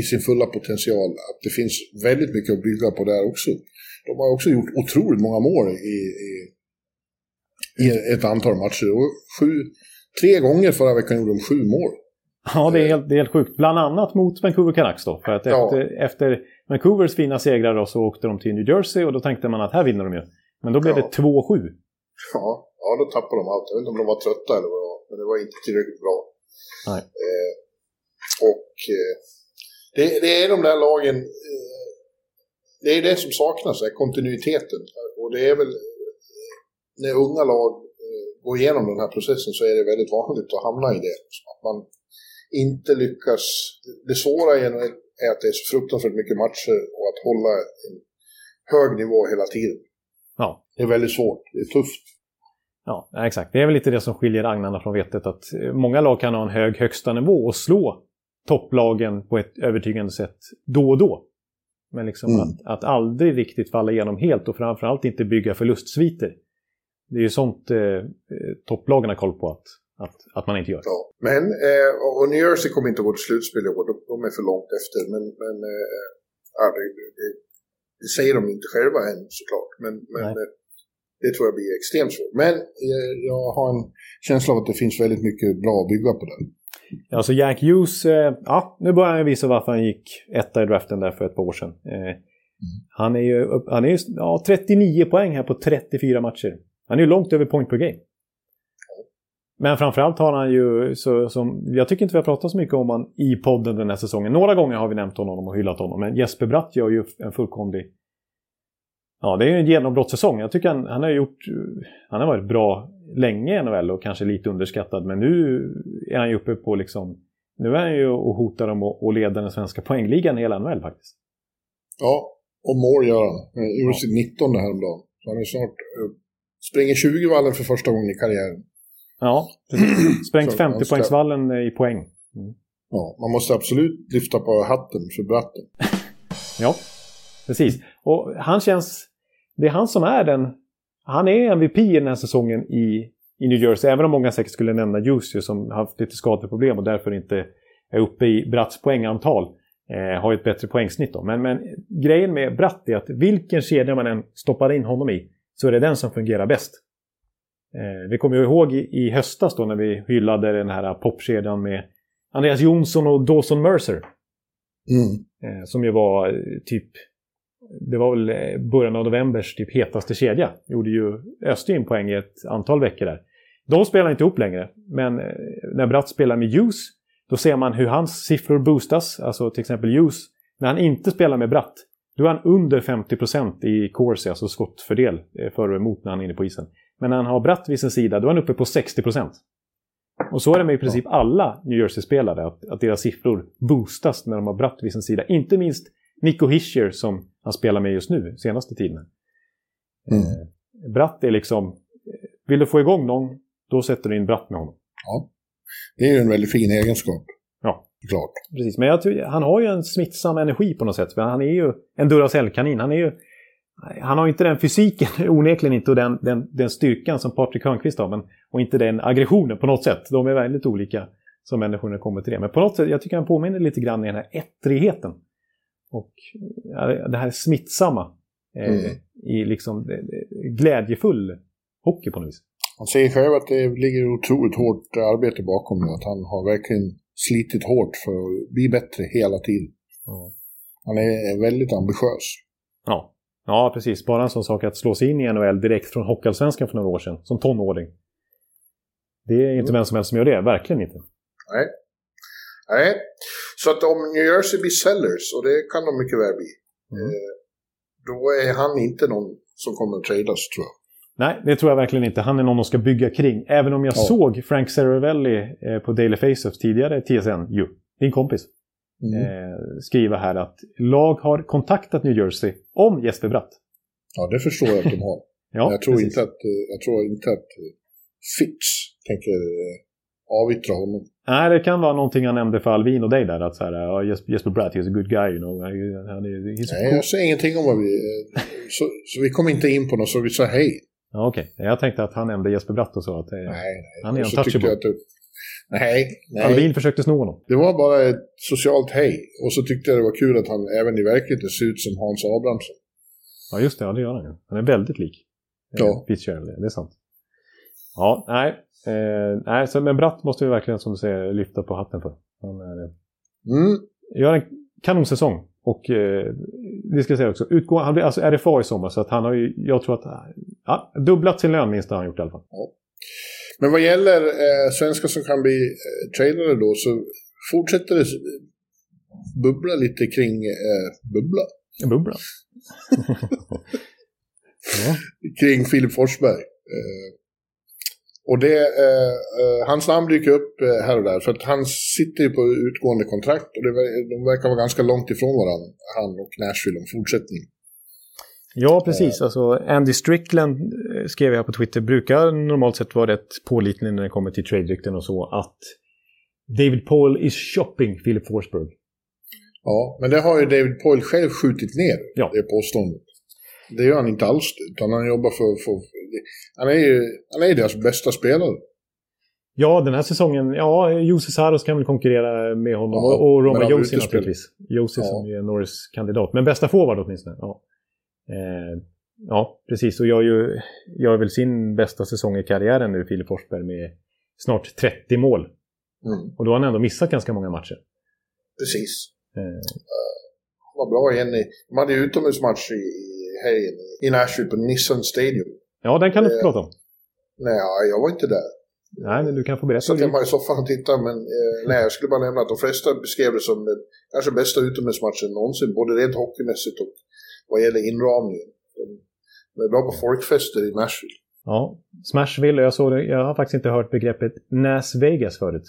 i sin fulla potential att det finns väldigt mycket att bygga på där också. De har också gjort otroligt många mål i, i, i ett antal matcher. Och sju, tre gånger förra veckan gjorde de sju mål. Ja, det är helt, det är helt sjukt. Bland annat mot Vancouver Canucks då. För att efter, ja. efter Vancouvers fina segrar då, så åkte de till New Jersey och då tänkte man att här vinner de ju. Men då blev ja. det 2-7. Ja, ja, då tappade de allt. Jag vet inte om de var trötta eller vad det var, men det var inte tillräckligt bra. Nej. Eh, och eh, det, det, är de där lagen, eh, det är det som saknas, är kontinuiteten. Och det är väl, när unga lag eh, går igenom den här processen så är det väldigt vanligt att hamna i det. Att man inte lyckas, det svåra är att det är så fruktansvärt mycket matcher och att hålla en hög nivå hela tiden. Ja. Det är väldigt svårt, det är tufft. Ja, exakt. Det är väl lite det som skiljer agnarna från vetet. Att eh, många lag kan ha en hög högsta nivå och slå topplagen på ett övertygande sätt då och då. Men liksom mm. att, att aldrig riktigt falla igenom helt och framförallt inte bygga förlustsviter. Det är ju sånt eh, eh topplagen har koll på att, att, att man inte gör. Ja. Men, eh, och New Jersey kommer inte att gå till slutspel i år, de, de är för långt efter. Men, men eh, ja, det, det, säger de inte själva än såklart. Men, men det tror jag blir extremt svårt. Men eh, jag har en känsla av att det finns väldigt mycket bra att bygga på där. Ja, så Jack Hughes, eh, ja, nu börjar han visa varför han gick etta i draften där för ett par år sedan. Eh, mm. Han är ju, han är ju ja, 39 poäng här på 34 matcher. Han är ju långt över point per game. Men framförallt har han ju, så, som, jag tycker inte vi har pratat så mycket om honom i podden den här säsongen. Några gånger har vi nämnt honom och hyllat honom. Men Jesper Bratt gör ju en fullkomlig Ja, det är ju en genombrottssäsong. Jag tycker han, han, har gjort... Han har varit bra länge i NHL och kanske lite underskattad. Men nu är han ju uppe på liksom... Nu är han ju och hotar om att leda den svenska poängligan i hela NHL faktiskt. Ja, och mål gör han. Han gjorde sitt 19 häromdagen. Så han är snart... Springer 20-vallen för första gången i karriären. Ja, precis. Sprängt 50-poängsvallen i poäng. Mm. Ja, man måste absolut lyfta på hatten för Bratten. ja, precis. Och han känns... Det är han som är den... Han är MVP i den här säsongen i, i New Jersey. Även om många säkert skulle nämna Jussi som haft lite skadeproblem och därför inte är uppe i Bratts poängantal. Eh, har ju ett bättre poängsnitt då. Men, men grejen med Bratt är att vilken kedja man än stoppar in honom i så är det den som fungerar bäst. Eh, vi kommer ju ihåg i, i höstas då när vi hyllade den här popkedjan med Andreas Jonsson och Dawson Mercer. Mm. Eh, som ju var eh, typ... Det var väl eh, början av novembers typ hetaste kedja. Gjorde ju, öste in poäng i ett antal veckor där. De spelar inte ihop längre. Men eh, när Bratt spelar med Hughes då ser man hur hans siffror boostas. Alltså till exempel Hughes. När han inte spelar med Bratt då är han under 50% i corsi, alltså skottfördel för och emot när han är inne på isen. Men när han har Bratt vid sin sida, då är han uppe på 60%. Och så är det med i princip alla New Jersey-spelare, att, att deras siffror boostas när de har Bratt vid sin sida. Inte minst Nico Hischier som han spelar med just nu, senaste tiden. Mm. Eh, Bratt är liksom... eh, Vill du få igång någon, då sätter du in Bratt med honom. Ja. Det är ju en väldigt fin egenskap. Ja. Klart. Precis, men jag tror, han har ju en smittsam energi på något sätt. För han är ju en Duracell-kanin. Han är ju... Han har inte den fysiken, onekligen inte, och den, den, den styrkan som Patrik Hörnqvist har. Men, och inte den aggressionen på något sätt. De är väldigt olika som människor när det kommer till det. Men på något sätt, jag tycker han påminner lite grann i den här ettrigheten. Och ja, det här smittsamma. Eh, Mm. I liksom eh, glädjefull hockey på något vis. Han säger själv att det ligger otroligt hårt arbete bakom det. Att han har verkligen slitit hårt för att bli bättre hela tiden. Ja. Han är väldigt ambitiös. Ja. Ja, precis. Bara en sån sak att slå sig in i NHL direkt från Hockeyallsvenskan för några år sedan, som tonåring. Det är inte vem som helst som gör det, verkligen inte. Nej. Nej. Så att om New Jersey blir sellers, och det kan de mycket väl bli, Mm. eh, då är han inte någon som kommer att tradas tror jag. Nej, det tror jag verkligen inte. Han är någon de ska bygga kring. Även om jag Ja. såg Frank Seravelli eh, på Daily Faceoffs tidigare, TSN, ju, din kompis, Mm. eh, skriva här att lag har kontaktat New Jersey om Jesper Bratt. Ja, det förstår jag att de har. Ja, Men jag, tror precis. inte att, eh, jag tror inte att eh, Fitz tänker eh, avyttra honom. Nej, det kan vara någonting jag nämnde för Alvin och dig där. Att så här, ja, Jesper, Bratt, he's a good guy, you know. Han är, Nej, jag säger ingenting om vad vi... eh, Så, så vi kommer inte in på något, så vi sa hej. Ja, okej. Jag tänkte att han nämnde Jesper Bratt och så. Att, eh, Nej, nej. Han är untouchable. jag att nej, nej. Alvin försökte sno honom. Det var bara ett socialt hej. Och så tyckte jag det var kul att han även i verkligheten ser ut som Hans Abrahamsson. Ja, just det. Ja, det gör han ju. Han är väldigt lik. eh, Ja. Fitzgerald, det är sant. Ja, nej. Eh, nej så, men Bratt måste vi verkligen, som du säger, lyfta på hatten för. Han är, eh, Mm. gör en kanonsäsong. Och eh, det ska jag säga också, utgå, han blir alltså RFA i sommar så att han har ju, jag tror att, ja, dubblat sin lön minst har han gjort i alla fall. Men vad gäller eh, svenskar som kan bli eh, trailare då så fortsätter det bubbla lite kring eh, bubbla. Bubbla. ja. Kring Filip Forsberg. Eh, och det, eh, eh, hans namn dyker upp eh, här och där för att han sitter ju på utgående kontrakt och det, de verkar vara ganska långt ifrån varandra, han och Nashville om fortsättning. Ja, precis. Alltså, Andy Strickland eh, skrev jag på Twitter, brukar normalt sett vara rätt pålitlig när det kommer till trade-rykten och så, att David Paul is shopping Philip Forsberg. Ja, men det har ju David Poyle själv skjutit ner, Ja. det påståendet. Det gör han inte alls, utan han jobbar för... för han är ju han är ju deras bästa spelare. Ja, den här säsongen, ja, Jussi Saros kan väl konkurrera med honom. Ja, och och men Roma Josi naturligtvis. Josi Ja. som är Norris-kandidat. Men bästa forward åtminstone. Ja. Eh, ja, precis. Och gör ju gör väl sin bästa säsong i karriären nu, Filip Forsberg, med snart 30 mål. Mm, Och då har han ändå missat ganska många matcher. precis. Eh, Vad bra igen. i- De hade ju utomhusmatch i helgen i Nashville på Nissan Stadium. ja, den kan du få Eh, prata om. Nej, jag var inte där. Nej, men du kan få berätta. Satt hemma i soffan och tittade, men eh, nej, jag skulle bara nämna att de flesta beskrev det som den kanske bästa utomhusmatchen någonsin, både rent hockeymässigt och vad gäller inramningen. De- är bra på folkfester i Nashville. Ja, Smashville, jag såg det. Jag har faktiskt inte hört begreppet Nas Vegas förut.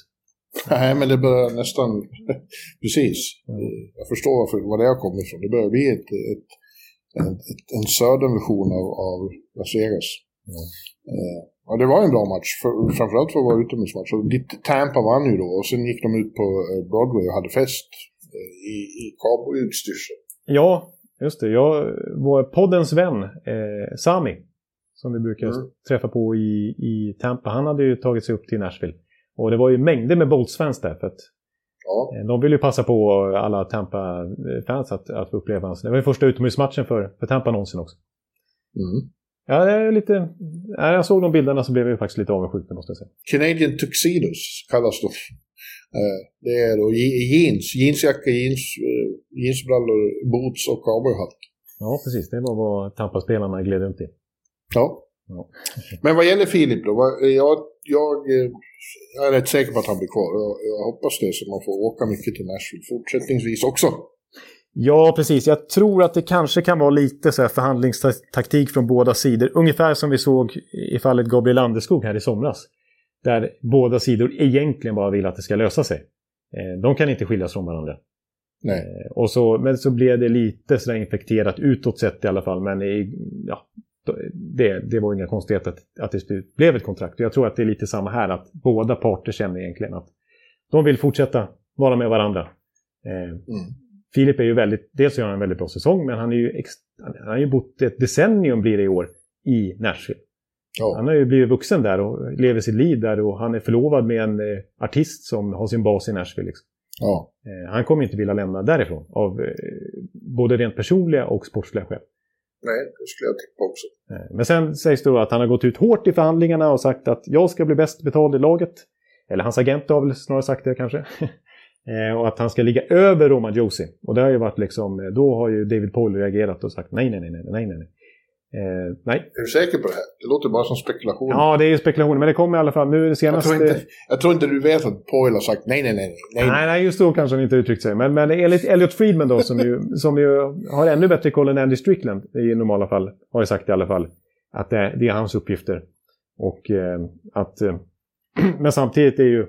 Nej, men det börjar nästan... Precis. Mm. Jag förstår varför, var det jag kommer ifrån. Det börjar bli ett, ett, en, ett, en södernversion av, av Las Vegas. Mm. Eh, ja, det var en bra match, för, framförallt för att vara utomhusmatch. Tampa vann ju då och sen gick de ut på eh, Broadway och hade fest eh, i, i cowboyutstyrsel. Ja, just det. Jag, vår poddens vän, eh, Sami, som vi brukar Mm. träffa på i, i Tampa, han hade ju tagit sig upp till Nashville. Och det var ju mängder med Bolts-fans där. För att Ja. Eh, De vill ju passa på alla Tampa-fans att, att få uppleva hans... Det var ju första utomhusmatchen för, för Tampa någonsin också. Mm. Ja, det är lite... Ja, jag såg de bilderna så blev jag ju faktiskt lite avundsjuk, måste jag säga. Canadian Tuxedos kallas de. Eh, Det är då je- jeans, jeansjacka, jeans, eh, jeansbrallor, boots och cowboyhatt. Ja, precis. Det var vad Tampa-spelarna gled runt i. Ja. Ja. Men vad gäller Filip då? vad- Jag, jag, eh, jag är rätt säker på att han blir kvar. Jag, jag hoppas det så man får åka mycket till Nashville fortsättningsvis också. Ja, precis. Jag tror att det kanske kan vara lite så här förhandlingstaktik från båda sidor. Ungefär som vi såg i fallet Gabriel Landeskog här i somras. Där båda sidor egentligen bara vill att det ska lösa sig. Eh, De kan inte skiljas från varandra. Nej. Eh, Och så, men så blev det lite sådär infekterat utåt sett i alla fall. Men i, ja, det, det var inga konstigheter att, att det blev ett kontrakt. Och Jag tror att det är lite samma här. Att båda parter känner egentligen att de vill fortsätta vara med varandra. Eh, Mm. Filip är ju väldigt, dels gör han en väldigt bra säsong, men han är ju, ex, han har ju bott ett decennium blir det i år i Nashville. Ja. Han har ju blivit vuxen där och lever sitt liv där och han är förlovad med en eh, artist som har sin bas i Nashville. Liksom. Ja. Eh, han kommer inte vilja lämna därifrån av eh, både rent personliga och sportsliga skäl. Nej, det skulle jag tippa också. Men sen sägs det att han har gått ut hårt i förhandlingarna och sagt att jag ska bli bäst betald i laget. Eller hans agent har väl snarare sagt det kanske. Och att han ska ligga över Roman Josi. Och det har ju varit liksom, då har ju David Paul reagerat och sagt nej, nej, nej, nej, nej, nej. Nej. Eh, nej. Är du säker på det här? Det låter bara som spekulation. Ja, det är ju spekulationer, men det kommer i alla fall nu jag, senast... tror inte, jag tror inte du vet att Poyle har sagt nej, nej, nej, nej. Nej, nej, just då kanske han inte uttryckt sig. Men, men enligt Elliot Friedman då, som ju, som ju har ännu bättre koll än Andy Strickland i normala fall, har ju sagt i alla fall att det, det är hans uppgifter. Och eh, att... Eh, men samtidigt är ju,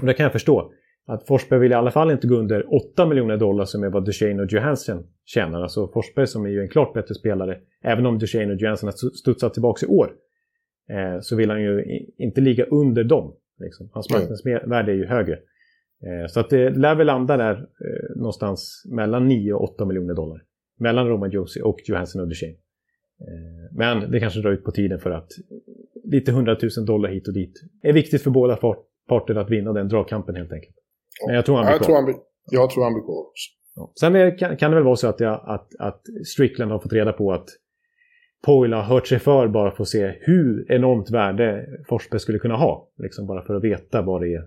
och det kan jag förstå, att Forsberg vill i alla fall inte gå under 8 miljoner dollar som är vad Duchene och Johansson tjänar. Alltså Forsberg som är ju en klart bättre spelare, även om Duchene och Johansson har studsat tillbaka i år, eh, så vill han ju inte ligga under dem. Liksom. Hans Nej. marknadsvärde är ju högre. Eh, Så att det lär väl landa där eh, någonstans mellan 9 och 8 miljoner dollar. Mellan Roman Josi och Johansson och Duchene. Eh, Men det kanske drar ut på tiden för att lite 100 000 dollar hit och dit är viktigt för båda part- parter att vinna den dragkampen helt enkelt. Men jag tror han blir jag, kvar. tror han blir, jag tror han blir kvar också. Ja. Sen är, kan, kan det väl vara så att, jag, att, att Strickland har fått reda på att Poyle har hört sig för bara för att se hur enormt värde Forsberg skulle kunna ha. Liksom bara för att veta vad det är.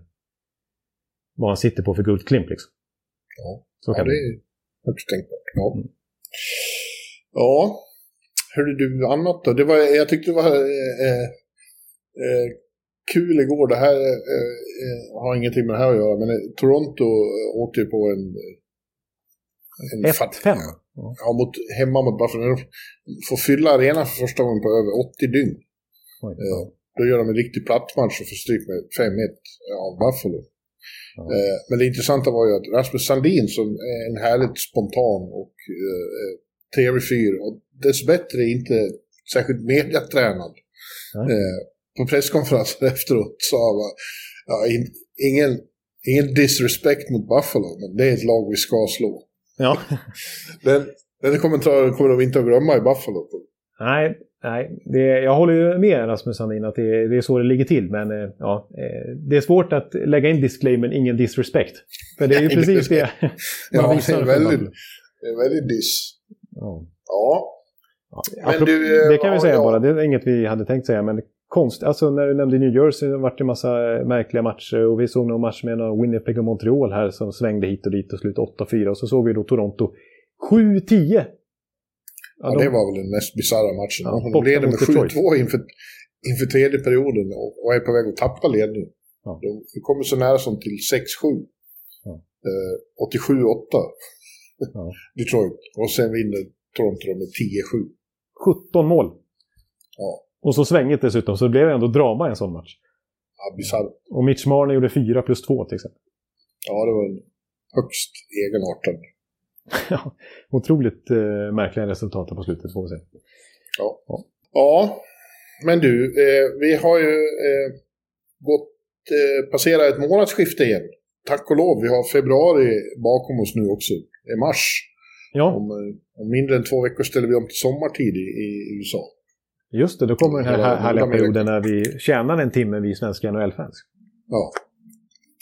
Vad han sitter på för guldklimp liksom. Ja. Så Ja, kan det det. är högst tänkbart. Ja. Mm. ja. Hörde du annat då? Det var, jag tyckte det var eh, eh, kul igår. Det här eh, eh, har ingenting med det här att göra, men eh, Toronto eh, åkte ju på en... en 1-5. Ja. Ja, mot, hemma mot Buffalo. De får fylla arenan för första gången på över 80 dygn. Oj. Eh, Då gör de en riktig plattmatch och får stryk med 5-1 av Buffalo. Ja. Eh, Men det intressanta var ju att Rasmus Sandin som är en härligt spontan och eh, trevlig fyr och dessbättre inte särskilt mediatränad. Nej. Eh, På presskonferensen efteråt sa han ja, in, ingen, ingen disrespect mot Buffalo, men det är ett lag vi ska slå. Ja. Den, den kommentaren kommer de inte att glömma i Buffalo. nej, nej. Det, jag håller ju med Rasmus Sandin att det, det är så det ligger till. Men eh, ja, eh, det är svårt att lägga in disclaimer, ingen disrespect. För det är ju Nej, precis det- det Ja, man det visar är för väldigt, det är väldigt diss. Ja. Ja, Ja, Men apropå- du, eh, det kan vi ja, säga ja. bara, det är inget vi hade tänkt säga. Men konst, alltså när du nämnde New Jersey det vart det en massa eh, märkliga matcher. Och vi såg någon match med Winnipeg och Montreal här som svängde hit och dit och slutade 8-4. Och så såg vi då Toronto 7-10. Ja, de- det var väl den mest bisarra matchen. Ja, borta leder med mot Detroit. 7-2 inför, inför tredje perioden och, är på väg att tappa ledningen. Ja. De, de kommer så nära som till 6-7. Ja. Eh, 87-8 Ja. Detroit. Och sen vinner Toronto med 10-7. 17 mål. Ja, Och så svängigt dessutom, så det blev ändå drama i en sån match. ja bisarrt. Och Mitch Marner gjorde 4 plus 2 till exempel. Ja, det var en högst egenartad. Ja, Otroligt eh, märkliga resultat på slutet får vi se. Ja, men du, eh, vi har ju eh, gått, eh, passerat ett månadsskifte igen. Tack och lov, vi har februari bakom oss nu också. Det är mars. Ja, Om, eh, om mindre än två veckor ställer vi om till sommartid i, i USA. Just det. Då kommer den här Hela här härliga perioden när vi tjänar en timme, vi svenska NHL-fans. Ja.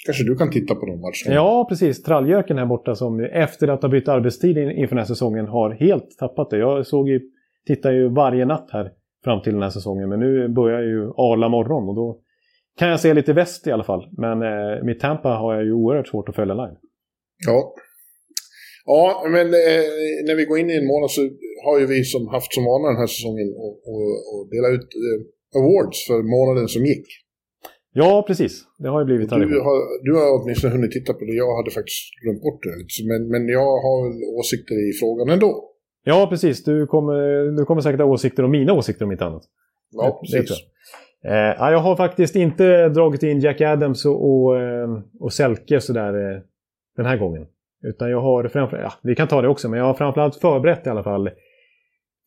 Kanske du kan titta på någon match? Ja, precis. Tralljöken här borta som efter att ha bytt arbetstid inför den här säsongen har helt tappat det. Jag såg ju, tittar ju varje natt här fram till den här säsongen. Men nu börjar ju Arla morgon och då kan jag se lite väst i alla fall. Men eh, mitt Tampa har jag ju oerhört svårt att följa live. Ja. Ja, men eh, när vi går in i en månad så har ju vi som haft som vana den här säsongen att dela ut eh, awards för månaden som gick. Ja, precis. Det har ju blivit tradition. Du har, du har åtminstone hunnit titta på det. Jag hade faktiskt glömt bort det. Men, men jag har väl åsikter i frågan ändå. Ja, precis. Du kommer, du kommer säkert ha åsikter om mina åsikter om inte annat. Ja, precis. Eh, jag har faktiskt inte dragit in Jack Adams och, och, eh, och Selke sådär eh, den här gången. Utan jag har framför, ja, vi kan ta det också, men jag har framförallt förberett i alla fall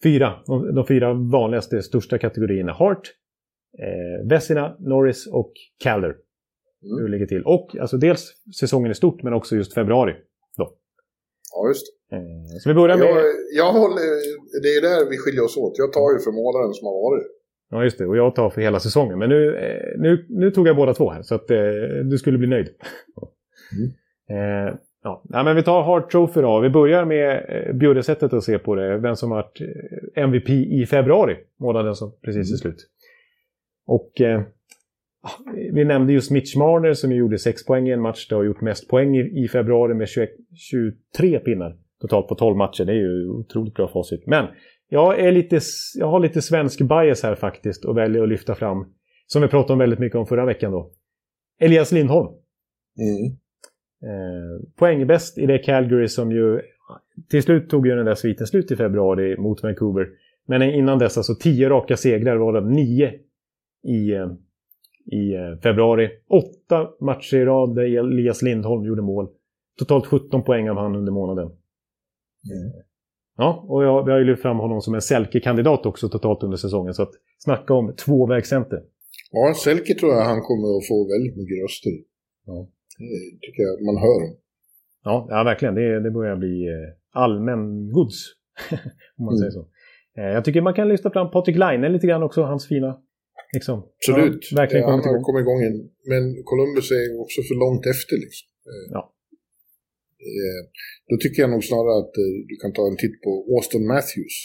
fyra, de, de fyra vanligaste, största kategorierna. Hart, eh, Vessina, Norris och Calder. Mm. Hur det ligger till. Och alltså dels säsongen i stort, men också just februari. Då. Ja, just. Eh, så vi börjar med... Jag, jag håller, det är där vi skiljer oss åt. Jag tar ju för månaden som har varit. Ja, just det. Och jag tar för hela säsongen. Men nu, eh, nu, nu tog jag båda två här, så att eh, du skulle bli nöjd. Mm. Eh, ja. ja. men vi tar Hart Trophy då. Vi börjar med eh, bjudesättet att se på det. Vem som varit eh, MVP i februari, månaden som precis är mm. slut. Och eh, vi nämnde just Mitch Marner som gjorde 6 poäng i en match. Det har gjort mest poäng i, i februari med 21, 23 pinnar totalt på 12 matcher. Det är ju otroligt bra facit. Men jag, är lite, jag har lite svensk bias här faktiskt och väljer att lyfta fram, som vi pratade om väldigt mycket om förra veckan då, Elias Lindholm. Mm. Eh, poängbäst i det Calgary som ju till slut tog ju den där sviten slut i februari mot Vancouver. Men innan dess alltså 10 raka segrar varav 9 i, eh, i eh, februari. Åtta matcher i rad där Elias Lindholm gjorde mål. Totalt 17 poäng av han under månaden. Mm. Ja, och jag, vi har ju lyft fram honom som en Selke-kandidat också totalt under säsongen. Så att snacka om tvåvägscenter. Ja, Selke tror jag han kommer att få väldigt mycket röster. Ja. Tycker jag man hör. Ja, ja verkligen. Det, det börjar bli eh, allmän gods. om man mm. säger så. Jag tycker man kan lyfta fram Patrik Laine lite grann också, hans fina Liksom. Absolut. Ja, verkligen kommit igång. Kom igång in. Men Columbus är också för långt efter. Liksom. Eh, ja. Eh, då tycker jag nog snarare att eh, du kan ta en titt på Austin Matthews.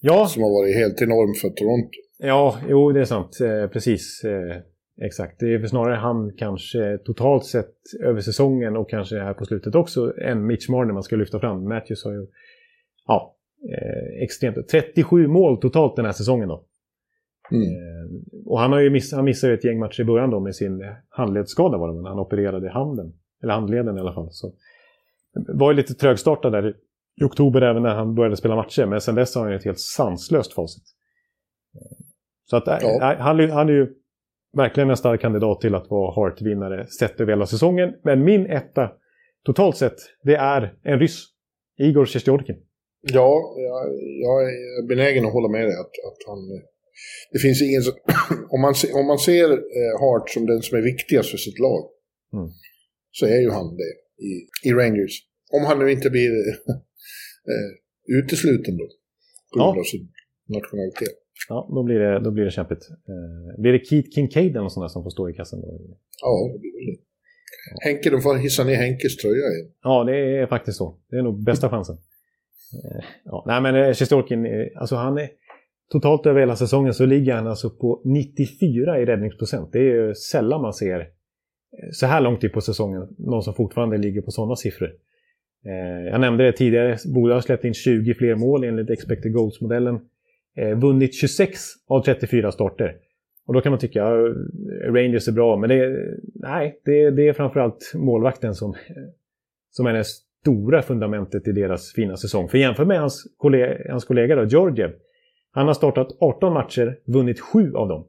Ja. Som har varit helt enorm för Toronto. Ja, jo det är sant. precis. Exakt. Det är för snarare han kanske totalt sett över säsongen och kanske här på slutet också än Mitch Marner man ska lyfta fram. Matthews har ju ja, extremt... 37 mål totalt den här säsongen då. Mm. Eh, och han, har ju miss, han missade ett gäng matcher i början då med sin handledsskada var det när han opererade handen. Eller handleden i alla fall. Så var ju lite trögstartad där i oktober även när han började spela matcher. Men sen dess har han ju ett helt sanslöst facit. Så att, ja. han, han är ju verkligen en stark kandidat till att vara Hart-vinnare sett över hela säsongen. Men min etta totalt sett, det är en ryss. Igor Sjestjorkin. Ja, jag, jag är benägen att hålla med dig att, att han det finns ingen som, om, man, om man ser eh, Hart som den som är viktigast för sitt lag mm. så är ju han det i, i Rangers. Om han nu inte blir eh, utesluten då. På grund av sin nationalitet. Ja, då blir det, då blir det kämpigt. Eh, blir det Keith Kincaid eller något sånt där som får stå i kassen då? Ja, det blir det. Henke, de får hissa ner Henkes tröja igen. Ja, det är faktiskt så. Det är nog bästa chansen. Eh, ja, nej, men Sjestjorkin, eh, alltså han är Totalt över hela säsongen så ligger han alltså på 94 i räddningsprocent. Det är ju sällan man ser eh, så här långt in på säsongen någon som fortfarande ligger på sådana siffror. Eh, jag nämnde det tidigare, Boda har släppt in 20 fler mål enligt expected goals-modellen. Eh, vunnit 26 av 34 starter. Och då kan man tycka att Rangers är bra, men det, nej, det, det är framförallt målvakten som, som är det stora fundamentet i deras fina säsong. För jämför med hans kollega, hans kollega då, Georgiev, han har startat 18 matcher, vunnit 7 av dem.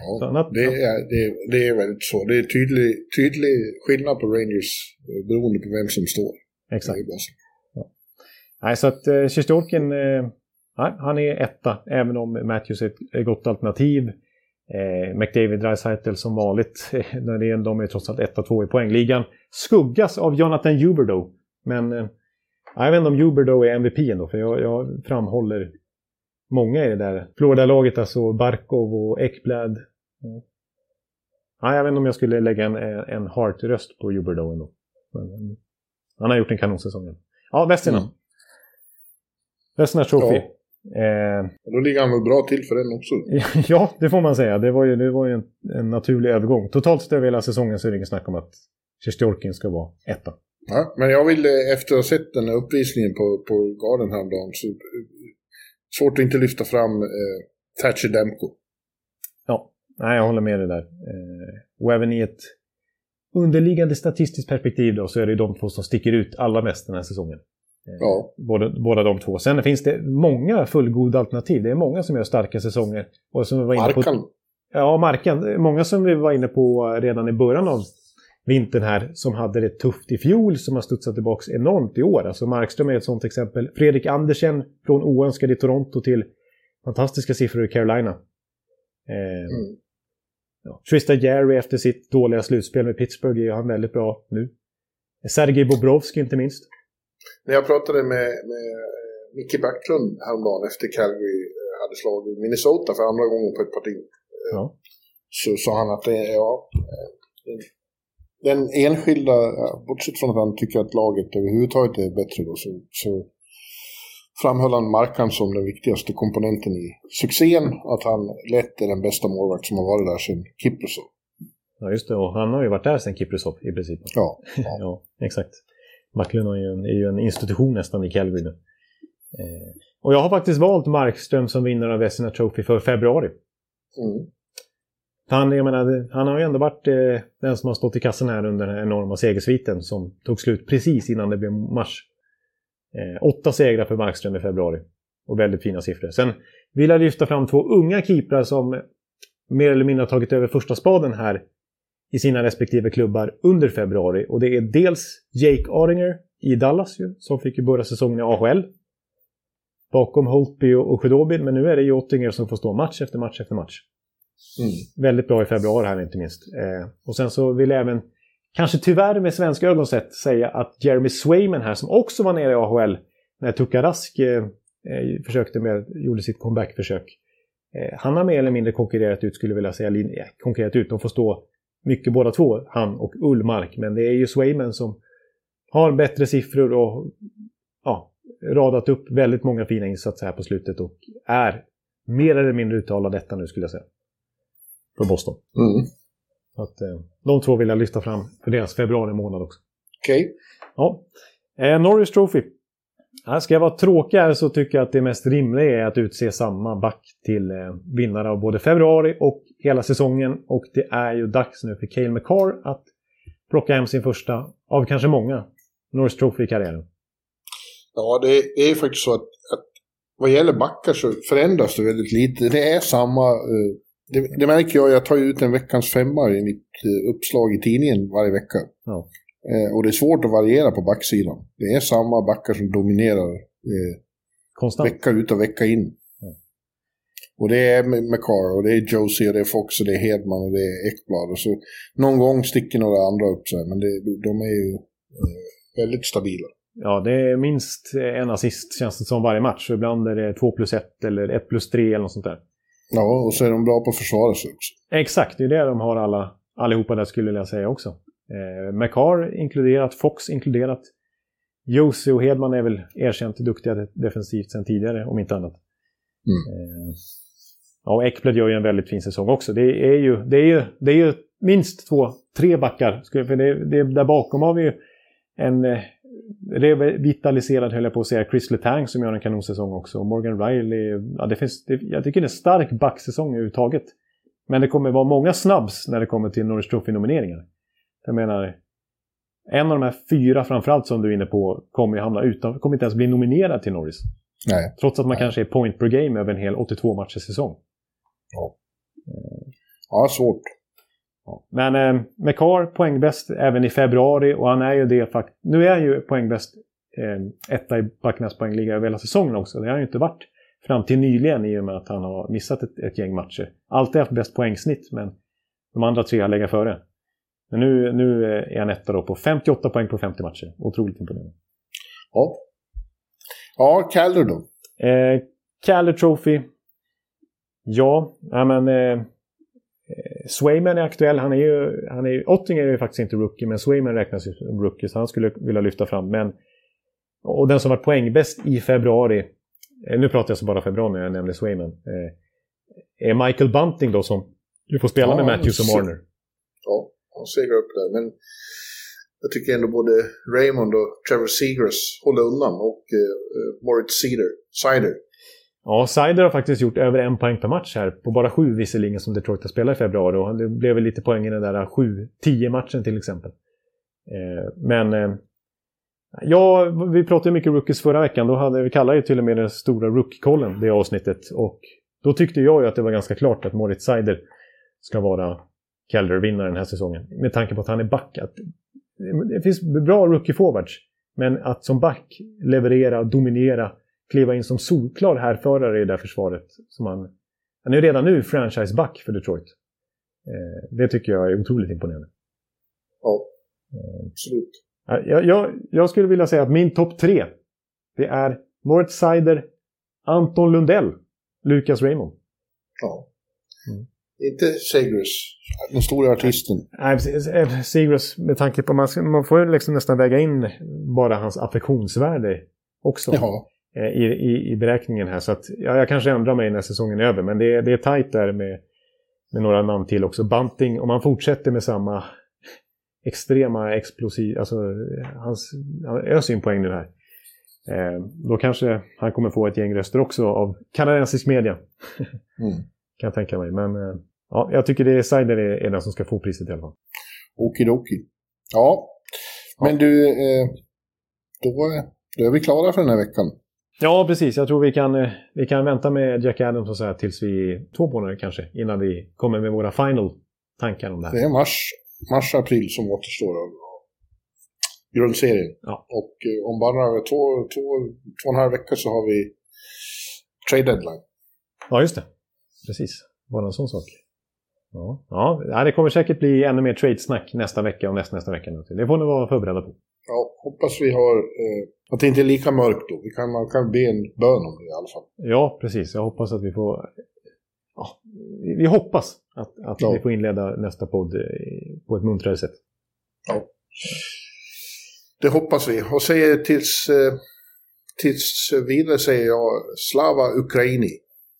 Ja, annat, det, är, det, det är väldigt så. Det är tydlig, tydlig skillnad på Rangers eh, beroende på vem som står. Exakt. Ja. Nej, så att eh, eh, han är etta, även om Matthews är ett gott alternativ. Eh, McDavid Dreisaitl som vanligt, när det är, de är trots allt 1-2 i poängligan. Skuggas av Jonathan Huberdo. Men eh, jag vet inte om Huberdo är MVP ändå, för jag, jag framhåller många i det där Florida-laget, alltså Barkov och Ekblad. ja, jag vet inte om jag skulle lägga en, en Hart-röst på Huberdo ändå. Men, han har gjort en kanonsäsong. Ja, Westerna. Mm. Westerna Trophy. Ja. Eh, då ligger han väl bra till för den också? ja, det får man säga. Det var ju, det var ju en, en naturlig övergång. Totalt sett över hela säsongen så är det inget snack om att Sjestjorkin ska vara etta. Ja, men jag vill eh, efter att ha sett den här uppvisningen på, på garden häromdagen så eh, svårt att inte lyfta fram eh, Thatcher Demko. Ja, nej, jag håller med dig där. Eh, och även i ett underliggande statistiskt perspektiv då så är det de två som sticker ut allra mest den här säsongen. Eh, ja. Båda, båda de två. Sen finns det många fullgoda alternativ. Det är många som gör starka säsonger. Och som vi var inne Markan. På, ja, Markan. Många som vi var inne på redan i början av vintern här som hade det tufft i fjol som har studsat tillbaka enormt i år. Alltså Markström är ett sånt exempel. Fredrik Andersen från oönskad i Toronto till fantastiska siffror i Carolina. Eh, mm. ja. Trista Jerry efter sitt dåliga slutspel med Pittsburgh är han väldigt bra nu. Sergej Bobrovski inte minst. När jag pratade med, med Micke Backlund häromdagen efter Calgary eh, hade slagit Minnesota för andra gången på ett parti. Ja. Så sa han att det, ja, den, den enskilda, bortsett från att han tycker att laget överhuvudtaget är bättre då, så, så framhöll han Markan som den viktigaste komponenten i succén. Att han lätt är den bästa målvakt som har varit där sedan Kiprusov. Ja, just det. Och han har ju varit där sedan Kiprusov i princip. Ja. Ja, ja exakt. Backlund är ju, en, är ju en institution nästan i Calgary nu. Eh, och jag har faktiskt valt Markström som vinnare av Vesina Trophy för februari. Mm. Han, jag menar, han har ju ändå varit eh, den som har stått i kassan här under den här enorma segersviten som tog slut precis innan det blev mars. Eh, åtta segrar för Markström i februari. Och väldigt fina siffror. Sen vill jag lyfta fram två unga keeprar som mer eller mindre har tagit över första spaden här i sina respektive klubbar under februari. Och det är dels Jake Aringer i Dallas ju, som fick ju börja säsongen i AHL. Bakom Holtby och Sjödobin, men nu är det Jottinger som får stå match efter match efter match. Mm. Väldigt bra i februari här inte minst. Eh, och sen så vill jag även, kanske tyvärr med svenska ögon sett, säga att Jeremy Swayman här, som också var nere i AHL när Tuka Rask eh, eh, försökte med, gjorde sitt comebackförsök. Eh, han har mer eller mindre konkurrerat ut, skulle jag vilja säga, eh, konkurrerat ut. De får stå mycket båda två, han och Ullmark. Men det är ju Swayman som har bättre siffror och ja, radat upp väldigt många fina insatser här på slutet och är mer eller mindre uttalad detta nu skulle jag säga. För Boston. Mm. att, eh, de två vill jag lyfta fram för deras februari månad också. Okej. Okay. Ja. Eh, Norris Trophy. Här ska jag vara tråkig här så tycker jag att det mest rimliga är att utse samma back till eh, vinnare av både februari och hela säsongen. Och det är ju dags nu för Cale McCarr att plocka hem sin första, av kanske många, Norris Trophy i karriären. Ja, det är ju faktiskt så att, att vad gäller backar så förändras det väldigt lite. Det är samma... Uh, det, det, märker jag, jag tar ut en veckans femma i mitt uh, uppslag i tidningen varje vecka. Ja. Uh, och det är svårt att variera på backsidan. Det är samma backar som dominerar Konstant. vecka ut och vecka in. Och det är McCarr och det är Josie och det är Fox och det är Hedman och det är Ekblad. Och så någon gång sticker några andra upp här, men det, de är ju eh, väldigt stabila. Ja, det är minst en assist känns det som varje match. Ibland är det 2 plus 1 eller 1 plus 3 eller något sånt där. Ja, och så är de bra på att försvara sig också. Exakt, det är det de har alla, allihopa där skulle jag säga också. Eh, McCarr inkluderat, Fox inkluderat. Josie och Hedman är väl erkänt duktiga defensivt sedan tidigare, om inte annat. Mm. Eh, Ja, och Ekblad gör ju en väldigt fin säsong också. Det är ju, det är ju, det är ju minst två, tre backar. För det, det, där bakom har vi ju en eh, revitaliserad, höll jag på att säga, Chris Letang som gör en kanonsäsong också. Och Morgan Riley. Ja, det finns, det, jag tycker det är en stark backsäsong överhuvudtaget. Men det kommer vara många snabbs när det kommer till Norris Trophy-nomineringar. Jag menar, en av de här fyra framförallt som du är inne på kommer ju hamna utan, kommer inte ens bli nominerad till Norris. Nej. Trots att man Nej. kanske är point per game över en hel 82 matchers säsong. Ja, ja svårt. Ja. Men eh, McCar poängbäst även i februari och han är ju det faktiskt. Nu är han ju poängbäst eh, etta i backarnas poängliga över hela säsongen också. Det har han ju inte varit fram till nyligen i och med att han har missat ett, ett gäng matcher. Alltid haft bäst poängsnitt men de andra tre har legat före. Men nu, nu är han etta då på 58 poäng på 50 matcher. Otroligt imponerande. Ja. Ja, Calder då? Eh, Calder Trophy Ja, men, eh, Eh, Swayman är aktuell. Han är ju, han är, Ottinger är ju faktiskt inte rookie, men Swayman räknas ju som rookie, så han skulle vilja lyfta fram. Men, och den som varit poängbäst i februari, eh, nu pratar jag så bara februari när jag nämner Swayman, eh, är Michael Bunting då som du får spela ja, med Matthews och Marner. Ja, han segrar upp där. Men jag tycker ändå både Raymond och Trevor Seegers håller undan och eh, Moritz Sider, Sider Ja, Sider har faktiskt gjort över en poäng per match här. På bara sju visserligen som Detroit har spelat i februari. Och det blev väl lite poäng i den där 7-10 matchen till exempel. Eh, men... Eh, ja, vi pratade mycket rookies förra veckan. Då hade vi kallade ju till och med den stora Rookiekollen det avsnittet. Och då tyckte jag ju att det var ganska klart att Moritz Sider ska vara Calder-vinnare den här säsongen. Med tanke på att han är back. Att det finns bra rookie-forwards. Men att som back leverera, dominera kliva in som solklar härförare i det där försvaret. Som han, han är redan nu franchise-back för Detroit. Eh, det tycker jag är otroligt imponerande. Ja, absolut. Jag, jag, jag skulle vilja säga att min topp tre, det är Moritz Seider, Anton Lundell, Lucas Raymond. Ja. Mm. Inte Segers, den stora artisten. Nej, Segers med tanke på man, man får liksom nästan väga in bara hans affektionsvärde också. Ja. Eh, i, i, i beräkningen här. Så att, ja, jag kanske ändrar mig när säsongen är över. Men det, det är tajt där med, med några namn till också. Bunting, om man fortsätter med samma extrema explosiv... Alltså, hans, han öser in poäng nu här. Eh, då kanske han kommer få ett gäng röster också av kanadensisk media. mm. Kan jag tänka mig. Men eh, ja, jag tycker det är Sider är, är den som ska få priset i alla fall. Okidoki. Ja, men ja. du, eh, då, då är vi klara för den här veckan. Ja, precis. Jag tror vi kan, eh, vi kan vänta med Jack Adams och så här, tills vi två månader kanske, innan vi kommer med våra final tankar om det här. Det är mars, mars april som återstår av grundserien. Ja. Och eh, om bara två, två, två och en halv vecka så har vi trade deadline. Ja, just det. Precis. Bara en sån sak. Ja, ja, det kommer säkert bli ännu mer trade-snack nästa vecka och nästa, nästa vecka. Det får ni vara förberedda på. Ja, hoppas vi har... Eh, att det inte är lika mörkt då. Vi kan, man kan be en bön om det i alla fall. Ja, precis. Jag hoppas att vi får... Ja, vi hoppas att, att ja. vi får inleda nästa podd eh, på ett muntrare sätt. Ja. Det hoppas vi. Och säger tills, eh, tills vidare säger jag Slava Ukraini.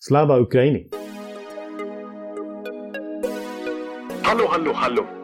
Slava Ukraini. Hallå, hallå, hallå.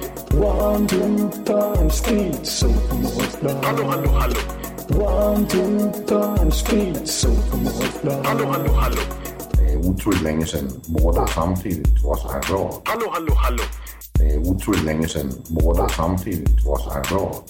One, two, three, speed, so Hallå, hallå, hallå. One, two, three, speed, so Hallå, hallå, hallå. Det är otroligt länge sedan båda samtidigt var så här bra. Hallå, hallå, hallå. Det är otroligt länge sedan båda samtidigt var så här bra.